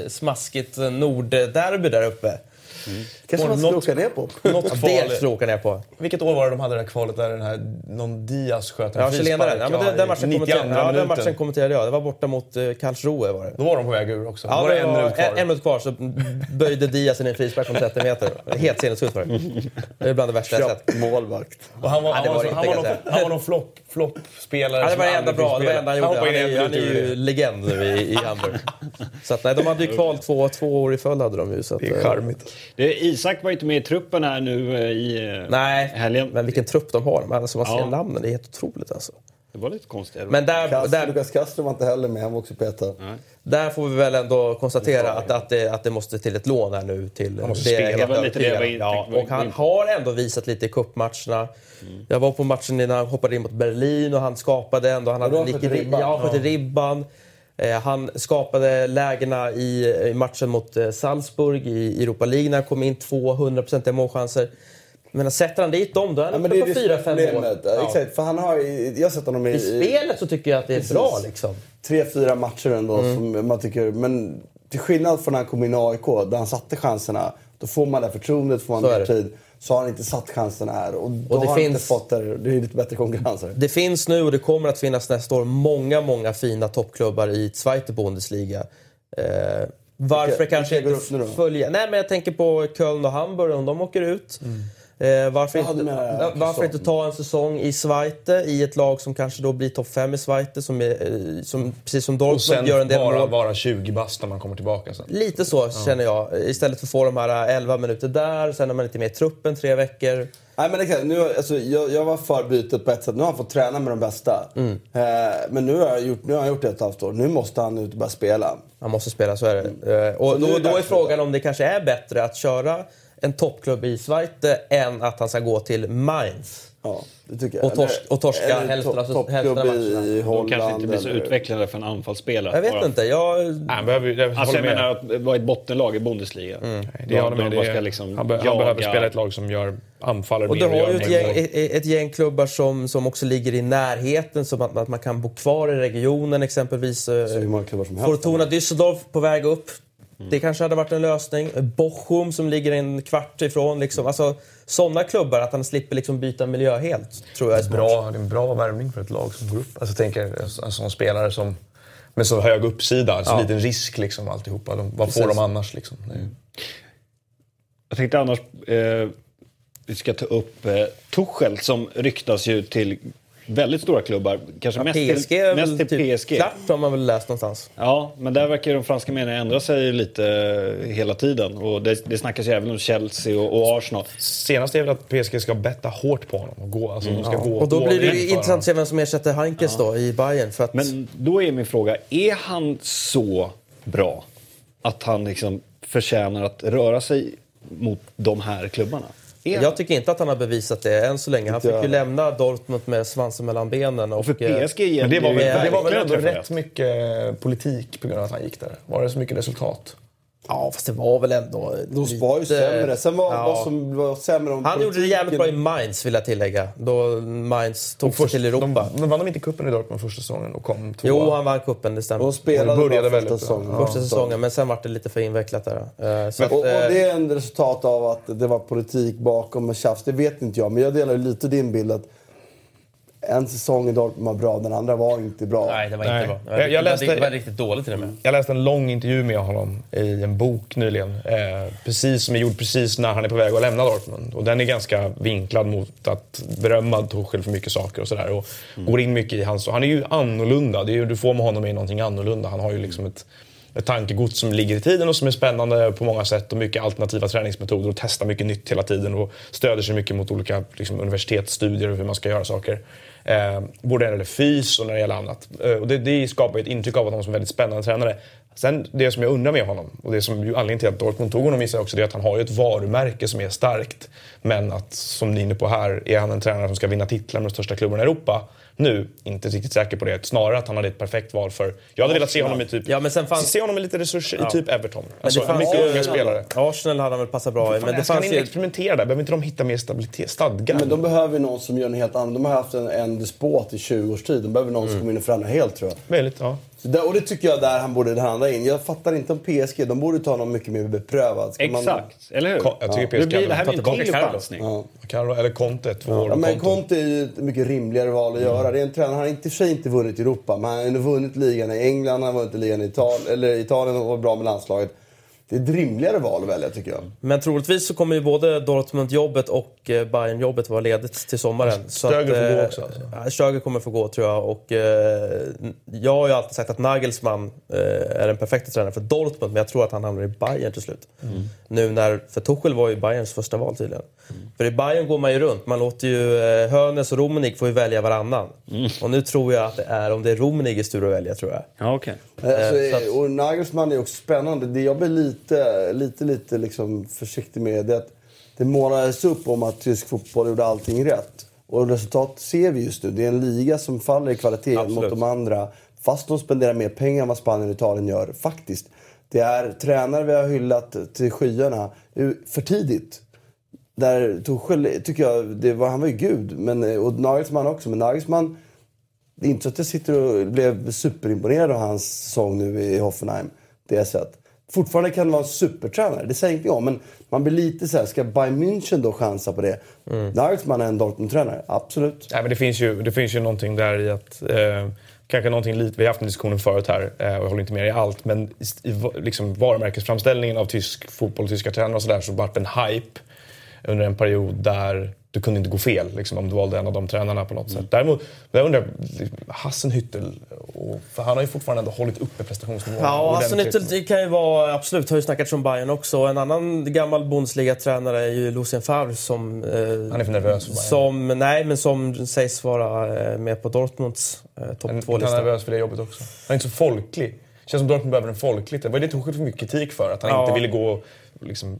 Speaker 4: smaskigt nordderby där uppe.
Speaker 2: Mm. kanske man ska åka ner på. *laughs*
Speaker 4: Något kval. Det ska åka ner på.
Speaker 3: Vilket år var det de hade det där kvalet där den här, någon Diaz sköt en ja,
Speaker 4: frispark? Ja, men den, den, matchen kommenterade, ja, den matchen kommenterade jag. Det var borta mot uh, Karlsruhe var det.
Speaker 3: Då var de på väg ur också.
Speaker 4: Ja,
Speaker 3: var
Speaker 4: det en minut kvar. En, en minut kvar så böjde Diaz in en frispark från 30 meter. Helt sinnessjukt var det. Det är bland det värsta jag sett.
Speaker 2: målvakt.
Speaker 3: Och han var, ja, han, var, han, var, någon, han var någon flopp, floppspelare.
Speaker 4: Ja, det var det enda bra. Det var det enda han gjorde. Han, är, han är ju legend nu i, i Hamburg. *laughs* Så att, nej, de hade ju kval två, två år i följd. Hade de ju, så att,
Speaker 3: det är charmigt.
Speaker 1: Isak var inte med i truppen här nu eh, i
Speaker 4: eh, Nej, helgen. men vilken trupp de har. Alltså, man ser ja. namnen, det är helt otroligt alltså.
Speaker 1: Det var lite konstigt.
Speaker 4: Men där,
Speaker 2: Castro, där, Lukas Castro var inte heller med, han var också petad.
Speaker 4: Där får vi väl ändå konstatera att, att, det, att det måste till ett lån här nu. Till,
Speaker 1: han måste det spela lite det var
Speaker 4: ja, Och han har ändå visat lite i cupmatcherna. Mm. Jag var på matchen innan han hoppade in mot Berlin och han skapade ändå. Han hade sköt ribban. Ja, sköt ribban. Eh, han skapade lägena i, i matchen mot eh, Salzburg i Europa League när han kom in 200% målchanser. Men sätter han dit dem, då är han ja, uppe på 4-5 mål.
Speaker 2: Ja. Exakt, för han har, jag sett honom i,
Speaker 4: I spelet så tycker jag att det är precis. bra. Liksom.
Speaker 2: Tre, fyra matcher ändå mm. som man tycker... Men till skillnad från när han kom in i AIK, där han satte chanserna. Då får man det förtroendet, får man mer tid så har han inte satt chansen här. Och då och det har finns, inte fått det, det är lite bättre konkurrens här.
Speaker 4: Det finns nu och det kommer att finnas nästa år många, många fina toppklubbar i Zweite Bundesliga. Eh, varför Vilka, kanske inte följa... Nej, men jag tänker på Köln och Hamburg om de åker ut. Mm. Eh, varför, inte, varför inte ta en säsong i Zweite i ett lag som kanske då blir topp 5 i Zweite som, är, eh, som precis som Dortmund gör en del
Speaker 3: bara, mål. vara 20 bast när man kommer tillbaka sen.
Speaker 4: Lite så ja. känner jag. Istället för att få de här 11 minuter där, sen är man inte med i truppen tre veckor.
Speaker 2: Nej, men exakt. Nu, alltså, jag, jag var för bytet på ett sätt. Nu har han fått träna med de bästa. Mm. Eh, men nu har, jag gjort, nu har han gjort det ett halvt år. Nu måste han ut och börja spela.
Speaker 4: Han måste spela, så är det. Mm. Eh, och då, då är frågan om det kanske är bättre att köra en toppklubb i Zweite än att han ska gå till Mainz.
Speaker 2: Ja, det tycker jag.
Speaker 4: Och, tors och torska hälften,
Speaker 2: alltså, hälften av matcherna.
Speaker 1: i Holland. De kanske inte blir så eller... utvecklade för en anfallsspelare.
Speaker 4: Jag vet bara. inte. Jag...
Speaker 1: Han behöver, jag, alltså, jag menar att vara ett bottenlag i Bundesliga. Mm.
Speaker 3: Det de, de, de ska liksom han, be han behöver spela ett lag som gör anfallare
Speaker 4: Och du har ju ett gäng, ett gäng klubbar som, som också ligger i närheten, så att, att man kan bo kvar i regionen exempelvis. Fortuna Düsseldorf på väg upp. Mm. Det kanske hade varit en lösning. Bochum som ligger en kvart ifrån. Liksom. Alltså, sådana klubbar, att han slipper liksom byta miljö helt, tror jag är
Speaker 3: smart. Bra, det är en bra värvning för ett lag som går upp. Alltså, tänker en sån spelare som med så hög uppsida, så ja. liten risk liksom alltihopa. De, vad Precis. får de annars liksom? Mm.
Speaker 1: Jag tänkte annars... Eh, vi ska ta upp eh, Tuchel som ryktas ju till väldigt stora klubbar. Kanske ja, mest, PSG till, mest till typ PSG.
Speaker 4: Klart har man väl läst någonstans.
Speaker 1: Ja, men där verkar de franska medierna ändra sig lite hela tiden. Och det, det snackas ju även om Chelsea och, och Arsenal.
Speaker 3: Senast är väl att PSG ska betta hårt på honom. Och, gå, alltså mm. de ska
Speaker 4: ja.
Speaker 3: gå
Speaker 4: och då blir det ju intressant att se vem som ersätter Heinkes ja. då i Bayern. För att...
Speaker 1: Men då är min fråga, är han så bra att han liksom förtjänar att röra sig mot de här klubbarna?
Speaker 4: Jag tycker inte att han har bevisat det än så länge. Han fick ju lämna Dortmund med svansen mellan benen. Och,
Speaker 1: och för eh, PSG
Speaker 3: men det var väl, det var väl ändå rätt mycket politik på grund av att han gick där? Var det så mycket resultat?
Speaker 4: Ja, fast det var väl ändå
Speaker 2: De lite... var ju sämre. Sen var, ja. vad som var sämre om
Speaker 4: Han politiken... gjorde det jävligt bra i Mainz, vill jag tillägga. Då Mainz tog sig till Europa.
Speaker 3: De, de vann de inte kuppen i Dortmund första säsongen och kom tvåa?
Speaker 4: Jo, han vann kuppen, det stämmer.
Speaker 2: Och spelade
Speaker 3: och började
Speaker 2: första säsongen.
Speaker 4: Ja. Första säsongen, men sen var det lite för invecklat där.
Speaker 2: Uh, men, att, och, och, det är en resultat av att det var politik bakom med tjafs. Det vet inte jag, men jag delar lite din bild att en säsong i Dortmund var bra, den andra var inte bra.
Speaker 4: Nej, det var inte Nej. bra. Det var, jag, jag läste, det var riktigt dåligt till och med.
Speaker 3: Jag läste en lång intervju med honom i en bok nyligen. Eh, precis som är gjord precis när han är på väg att lämna Dortmund. Och den är ganska vinklad mot att berömma Tuchel för mycket saker och sådär. Och mm. går in mycket i hans... Han är ju annorlunda. Det är ju, du får med honom är någonting annorlunda. Han har ju liksom ett ett tankegods som ligger i tiden och som är spännande på många sätt och mycket alternativa träningsmetoder och testar mycket nytt hela tiden och stöder sig mycket mot olika liksom, universitetsstudier och hur man ska göra saker. Eh, både när det gäller fys och när det gäller annat. Eh, och det, det skapar ett intryck av att han är en väldigt spännande tränare. Sen det som jag undrar med honom, och det som ju anledningen till att Dortmund tog honom visar också, det är att han har ju ett varumärke som är starkt. Men att, som ni är inne på här, är han en tränare som ska vinna titlar med de största klubbarna i Europa? Nu, inte riktigt säker på det. Snarare att han hade ett perfekt val för... Jag hade velat se honom i typ...
Speaker 4: Ja, men sen fanns...
Speaker 3: Se honom med lite resurser ja. i typ Everton. Alltså, men det fanns, mycket unga spelare.
Speaker 4: Arsenal hade han väl passat bra i.
Speaker 3: Men det fanns han experimentera där? Behöver inte de hitta mer stabilitet, stadga?
Speaker 2: Men de behöver någon som gör en helt annan. De har haft en, en despot i 20 års tid. De behöver någon mm. som kommer in och förändrar helt tror jag.
Speaker 3: Möjligt, ja.
Speaker 2: Där, och det tycker jag där han borde handla in. Jag fattar inte om PSG, de borde ta någon mycket mer beprövad.
Speaker 1: Ska Exakt, man... eller hur?
Speaker 3: jag tycker
Speaker 1: ja. PSG blir det här blir en till chansning.
Speaker 3: Ja. Carlo, eller Conte, två år
Speaker 2: ja, men Conte är ju ett mycket rimligare val att mm. göra. Det är en tränare, han har inte, för sig inte vunnit i Europa, men han har vunnit ligan i England, han har vunnit ligan i Italien, eller Italien och var bra med landslaget det är ett rimligare val att välja tycker jag.
Speaker 4: Men troligtvis så kommer ju både Dortmund-jobbet och eh, Bayern-jobbet vara ledigt till sommaren.
Speaker 3: Stöger får gå eh, också?
Speaker 4: Alltså. Stöger kommer få gå tror jag. Och, eh, jag har ju alltid sagt att Nagelsmann eh, är den perfekta tränaren för Dortmund, men jag tror att han hamnar i Bayern till slut. Mm. Nu när, för Tuchel var ju Bayerns första val tydligen. Mm. För i Bayern går man ju runt. Man låter ju eh, Hönes och Rummenigge få ju välja varannan. Mm. Och nu tror jag att det är, om det är Rummenigges tur att välja, tror jag.
Speaker 1: Ja, okay.
Speaker 2: Alltså, eh, att... Och Nagelsmann är också spännande. Det jag blir lite, lite, lite liksom försiktig med det att det målades upp om att tysk fotboll gjorde allting rätt. Och resultat ser vi just nu. Det är en liga som faller i kvalitet Absolut. mot de andra. Fast de spenderar mer pengar än vad Spanien och Italien gör, faktiskt. Det är tränare vi har hyllat till skyarna för tidigt. Där Tuchel, tycker jag, det var, han var ju gud. Men, och Nagelsmann också. Men Nagelsmann, det är inte så att jag sitter och blev superimponerad av hans säsong nu i Hoffenheim. Det jag sett. Fortfarande kan han vara en supertränare, det säger inte jag. Men man blir lite så här, ska Bayern München då chansa på det? Mm. Nagelsmann är en Dortmund-tränare, absolut.
Speaker 3: Nej, men det, finns ju, det finns ju någonting där i att... Eh, kanske någonting lite, vi har haft en diskussion förut här eh, och jag håller inte med i allt. Men i, i liksom varumärkesframställningen av tysk fotboll, tyska tränare och sådär så vart en hype under en period där du kunde inte gå fel liksom, om du valde en av de tränarna på något mm. sätt. Däremot, jag undrar, Hassenhüttel, och, för han har ju fortfarande ändå hållit uppe prestationsnivån.
Speaker 4: Ja, Hassenhüttel kan ju vara, absolut, har ju snackats om Bayern också. En annan gammal Bundesliga-tränare är ju Lucien Favre som...
Speaker 3: Eh, han är för nervös för Bayern.
Speaker 4: Som, nej, men som sägs vara eh, med på Dortmunds eh, topp 2-lista.
Speaker 3: Han är nervös för det jobbet också. Han är inte så folklig. Känns som Dortmund behöver en folkligt. Det var det tog för mycket kritik för, att han ja. inte ville gå liksom,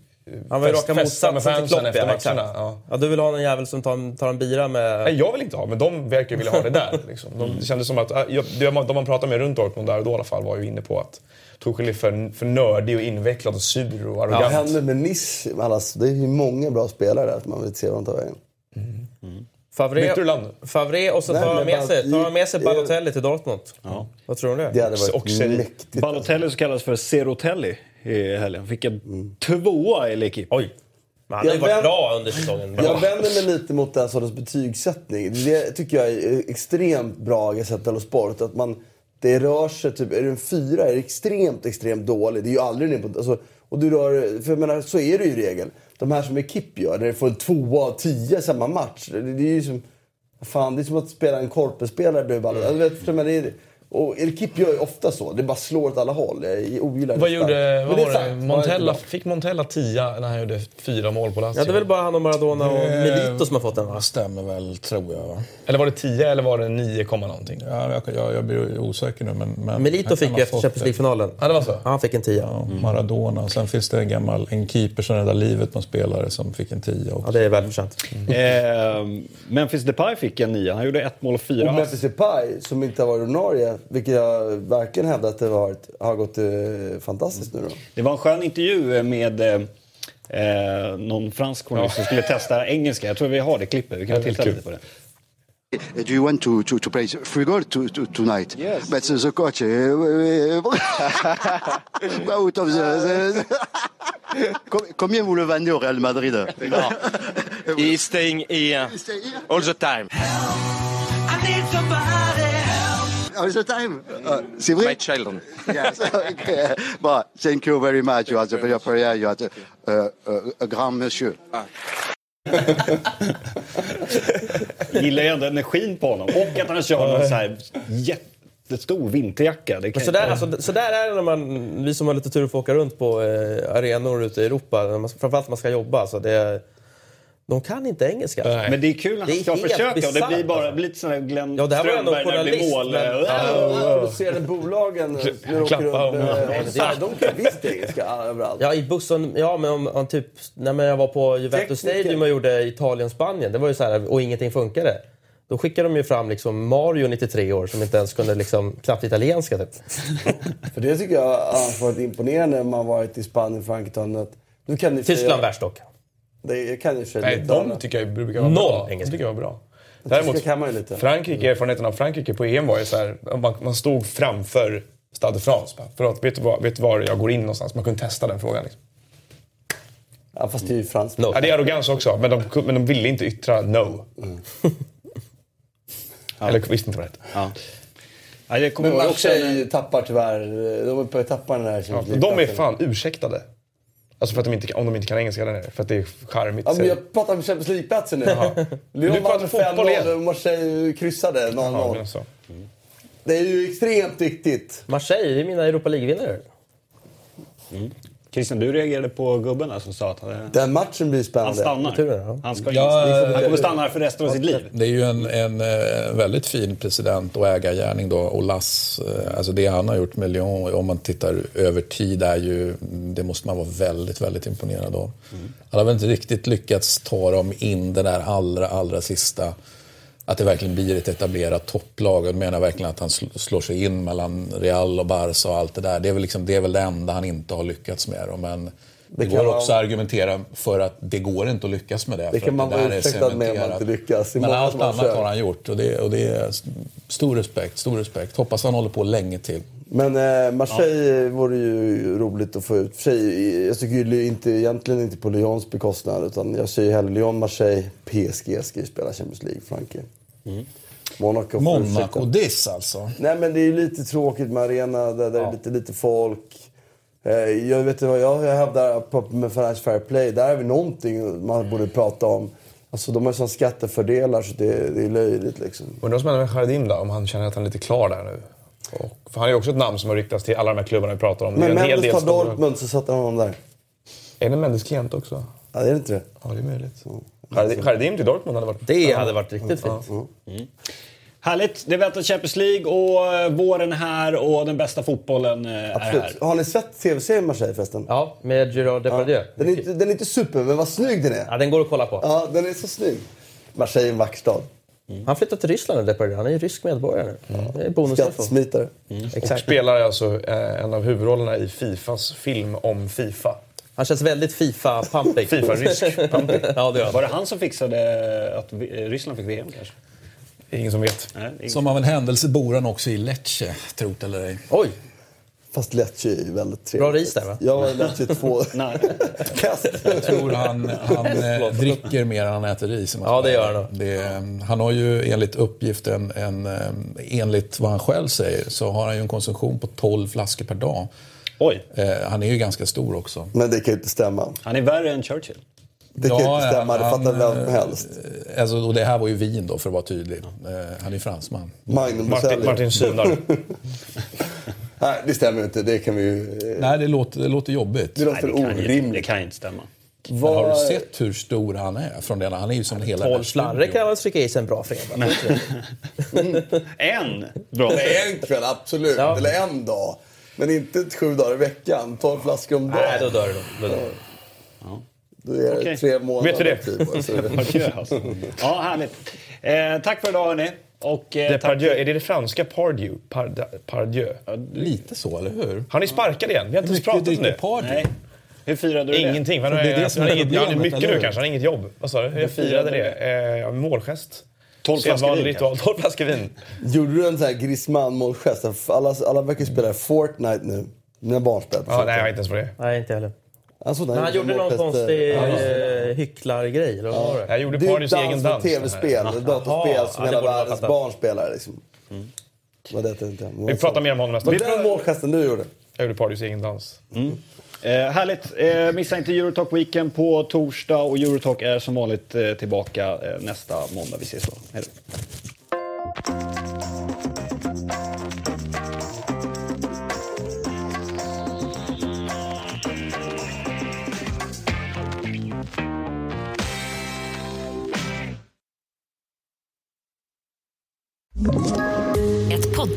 Speaker 4: han var ju raka motsatsen till Klopp, efter matcherna. Ja. ja. du vill ha en jävel som tar, tar en bira med...
Speaker 3: Nej, jag vill inte ha, men de verkar vilja ha det där. *laughs* Liksom. De, det kändes som att, jag, de man pratade med runt Dortmund där och då i alla fall var ju inne på att Tuchel är för, för nördig och invecklad och sur och arrogant. Ja,
Speaker 2: vad händer med Nice? Alltså, det är ju många bra spelare där, man vill se vad de tar vägen. Mm.
Speaker 4: Mm. Favre, Favre och så tar han med, sig, tar med sig Balotelli till Dortmund. Ja. Vad tror du
Speaker 2: det? Det hade varit mäktigt.
Speaker 1: Balotelli som kallas för Serotelli i helgen. Fick en mm. tvåa i L'Equipe.
Speaker 4: Oj! Men han har ju varit bra under säsongen.
Speaker 2: Jag vänder mig lite mot den sortens betygssättning. Det tycker jag är extremt bra i Gazzetta Sport. Att man, det rör sig, typ, är det en fyra är det extremt, extremt dålig. Det är ju aldrig. Alltså, och du rör, för jag menar, så är det ju i regel. De här som Ekip gör, där det får tvåa av tio samma match. Det, det är ju som... Fan, det är som att spela en korpespelare bredvid ballen. Mm. Jag vet, men det är, och El Kip gör ju ofta så. Det bara slår åt alla håll. Jag ogillar
Speaker 3: vad gjorde, vad var det? Montella, fick Montella 10 när han gjorde fyra mål på Lazio?
Speaker 4: Ja, det är väl bara han och Maradona och Milito som har fått den va?
Speaker 5: stämmer väl, tror jag.
Speaker 3: Eller var det 10 eller var det 9, någonting?
Speaker 5: Ja, jag, jag, jag blir osäker nu men... men
Speaker 4: Milito fick ju efter Champions League-finalen.
Speaker 3: Ja, det var så?
Speaker 4: Ja, han fick en 10.
Speaker 5: Ja, Maradona. Sen finns det en gammal en keeper som räddar livet på en spelare som fick en 10 också.
Speaker 4: Ja, det är välförtjänt.
Speaker 1: Mm. Eh, Memphis Depay fick en 9. Han gjorde ett mål och fyra
Speaker 2: Och Memphis Depay, som inte har varit ordinarie, vilket jag verkligen hävda att det var, har gått eh, fantastiskt nu då.
Speaker 1: Det var en skön intervju med eh, eh någon fransk journalist som skulle testa engelska. Jag tror vi har det klippet. Vi kan titta lite på det.
Speaker 6: Do you want to, to, to play free goal to, to, tonight?
Speaker 7: Yes.
Speaker 6: But the coach... *laughs* out of the, Combien vous le vendez au Real Madrid
Speaker 7: no. *laughs* He's staying here all the time.
Speaker 6: All the time. Uh, c'est vrai?
Speaker 7: My children. *laughs*
Speaker 6: yes. okay. But thank you very much. You are the very prayer. You are the, uh, uh, a grand monsieur. Ah. *laughs*
Speaker 1: Gillar ju ändå energin på honom och att han kör någon så här jättestor vinterjacka. Det
Speaker 4: så, där, alltså, så där är det när man, vi som har lite tur att få åka runt på eh, arenor ute i Europa, när man, framförallt när man ska jobba. Alltså, det, de kan inte engelska.
Speaker 1: Nej. Men det är kul när han ska försöka
Speaker 4: bizarrt,
Speaker 1: och det blir bara lite sån här Glenn
Speaker 4: ja, det här
Speaker 1: Strömberg när det blir mål. Men...
Speaker 2: Ja, producerande bolagen när de åker runt. Ja, de kan visst engelska överallt.
Speaker 4: Ja, i bussen. Ja, men om, om typ, när jag var på Juventus Tekniker. Stadium och gjorde Italien-Spanien, det var ju så här, och ingenting funkade. Då skickade de ju fram liksom Mario, 93 år, som inte ens kunde liksom, knappt italienska. Typ. *laughs*
Speaker 2: För det tycker jag har varit imponerande när man varit i Spanien, Frankrike,
Speaker 4: ni Tyskland värst dock.
Speaker 2: Det kan ju
Speaker 3: Nej, de tycker jag brukar vara
Speaker 4: Noll
Speaker 3: bra.
Speaker 4: engelska.
Speaker 3: tycker jag var bra. Däremot,
Speaker 2: kan man ju lite.
Speaker 3: Frankrike, erfarenheten av Frankrike på EM var ju så här, man, man stod framför Stade de France. Förlåt, vet du, var, vet du var jag går in någonstans? Man kunde testa den frågan. Liksom.
Speaker 2: Ja, fast det är ju franskt.
Speaker 3: No. Ja, det är arrogans också, men de, men de ville inte yttra no. Mm. *laughs* Eller visste inte vad det hette.
Speaker 1: Ja. Ja, det
Speaker 2: kommer men Marseille tappar tyvärr. De är på att tappa den här
Speaker 3: ja, De är fan ursäktade. Alltså för att de inte, om de inte kan engelska där nere. För att det är charmigt.
Speaker 2: Ja, men jag pratar om Champions League-platsen nu. Lyon *laughs* vann 5-0 och Marseille kryssade 0-0. Alltså. Mm. Det är ju extremt viktigt.
Speaker 4: Marseille, är mina Europa League-vinnare.
Speaker 1: Mm. Christian, du reagerade på gubben som sa att han,
Speaker 2: Den matchen blir spännande.
Speaker 1: Han stannar. Han, ska ja, han kommer stanna här för resten av sitt liv.
Speaker 5: Det är ju en, en, en väldigt fin president och ägargärning då. Och Lass, eh, alltså det han har gjort med Lyon, om man tittar över tid, är ju, det måste man vara väldigt, väldigt imponerad av. Mm. Han har väl inte riktigt lyckats ta dem in det där allra, allra sista att det verkligen blir ett etablerat topplag. Jag menar verkligen att han slår sig in mellan Real och Barca och allt det där. Det är väl, liksom, det, är väl det enda han inte har lyckats med. Men det, det går också att argumentera för att det går inte att lyckas med det.
Speaker 2: Det kan man vara ursäktad med om man inte lyckas.
Speaker 5: Men allt annat har han gjort och det, och det är stor respekt, stor respekt. Hoppas han håller på länge till.
Speaker 2: Men eh, Marseille ja. vore ju roligt att få ut. För sig, jag tycker ju inte, egentligen inte på Lyons bekostnad. Utan jag ser ju hellre Lyon, Marseille, PSG ska ju spela Champions League, Frankrike. Mm.
Speaker 5: Monaco, Monaco diss alltså?
Speaker 2: Nej men det är ju lite tråkigt med arena där det ja. är lite, lite folk. Eh, jag vet inte vad jag hävdar med Financial Fair Play. Där är vi någonting man borde prata om. Alltså de har sådana skattefördelar så det, det är löjligt liksom.
Speaker 3: Undrar vad som händer med Jardim då? Om han känner att han är lite klar där nu? Och, för han är ju också ett namn som har ryktats till alla de här klubbarna vi pratar om.
Speaker 2: Men Mendes tar Dortmund så satte han honom där.
Speaker 3: Är det Mendes klient också?
Speaker 2: Ja, det är inte det.
Speaker 3: Ja, det är möjligt. Jardim till Dortmund hade varit...
Speaker 4: Det hade varit riktigt fint. Mm.
Speaker 1: Mm. Härligt! Det väntar Champions League och eh, våren är här och den bästa fotbollen eh, är Absolut. här.
Speaker 2: Har ni sett tv-serien Marseille förresten?
Speaker 4: Ja, med Gerard Depardieu. Ja.
Speaker 2: Den, är inte, den är inte super, men vad snygg den är!
Speaker 4: Ja, den går att kolla på.
Speaker 2: Ja, den är så snygg. Marseille är en vacker stad.
Speaker 4: Mm. Han flyttade till Ryssland, Depardieu. Han är ju rysk medborgare nu. Mm. Det är
Speaker 2: bonus Skattesmitare.
Speaker 3: Mm. Och spelar alltså eh, en av huvudrollerna i Fifas film om Fifa.
Speaker 4: Han känns väldigt Fifa-pampig. *laughs*
Speaker 3: Fifa-rysk pampig. *laughs*
Speaker 1: ja, det var det han som fixade att Ryssland fick VM kanske?
Speaker 3: Ingen som vet.
Speaker 5: Nej, ingen. Som av en händelse bor han också i Lecce, trot eller ej.
Speaker 4: Oj!
Speaker 2: Fast Lecce är ju väldigt trevligt.
Speaker 4: Bra ris där va?
Speaker 2: Ja, Lecce två *laughs* *laughs*
Speaker 5: kast. Jag tror han, han *laughs* eh, dricker mer än han äter ris.
Speaker 4: Ja, det gör han.
Speaker 5: Det, han har ju enligt uppgift, en, en, eh, enligt vad han själv säger, så har han ju en konsumtion på 12 flaskor per dag.
Speaker 1: Oj.
Speaker 5: Eh, han är ju ganska stor också.
Speaker 2: Men det kan ju inte stämma.
Speaker 1: Han är värre än Churchill.
Speaker 2: Det kan ja, inte stämma, det fattar vem som helst.
Speaker 5: Alltså, och det här var ju vin då, för att vara tydlig. Han är fransman.
Speaker 3: Magnum Martin, Martin Synar.
Speaker 2: Nej, det stämmer inte. Det kan vi ju...
Speaker 5: Nej, det låter, det låter jobbigt.
Speaker 2: Det låter
Speaker 1: Nej,
Speaker 2: det orimligt.
Speaker 1: det kan inte stämma.
Speaker 5: Var... Har du sett hur stor han är? Från den? Han är ju som hela...
Speaker 4: Tolv slarre kan man trycka i sig en bra fredag. *laughs*
Speaker 1: en bra
Speaker 2: En kväll, absolut. Ja. Eller en dag. Men inte sju dagar i veckan. Tolv flaskor om dagen.
Speaker 4: Nej, då dör du. Då
Speaker 2: Ja. Då är det okay. tre månader.
Speaker 3: Vet du det?
Speaker 2: Typ, *laughs*
Speaker 1: alltså. ja, härligt. Eh, tack för idag, hörni. Och, eh,
Speaker 3: Depardieu, är det det franska Pardieu? Pardieu?
Speaker 5: Ja, lite så, eller hur?
Speaker 3: Har ni sparkat igen? Vi har inte ens pratat om det.
Speaker 1: Nej. Hur firade du
Speaker 3: Ingenting. det? Ingenting. Han, har inget, ja, mycket nu kanske. Han har inget jobb. Vad sa du? Jag firade det. Eh, målgest.
Speaker 1: 12 flaskor vin.
Speaker 3: Ritual. 12 flaskor vin.
Speaker 2: Gjorde du en sån här Griezmann-målgest? Alla, alla verkar spela Fortnite nu. Mina barn spelar
Speaker 3: ja, Nej, jag vet inte ens vad det är.
Speaker 4: Nej, inte heller.
Speaker 2: Alltså,
Speaker 4: Men han gjorde någon konstig eh, hycklargrej, eller vad var det?
Speaker 3: Jag gjorde Pardys egen dans.
Speaker 2: tv-spel, datorspel som hela världens barn spelar. Liksom. Mm. Vad det inte.
Speaker 3: Vi pratar mer om honom nästa
Speaker 2: gång. Vilken målgesten du gjorde?
Speaker 3: Jag gjorde Pardys egen dans.
Speaker 1: Mm. Eh, härligt! Eh, missa inte Eurotalk Weekend på torsdag och Eurotalk är som vanligt eh, tillbaka eh, nästa måndag. Vi ses då. Hej då!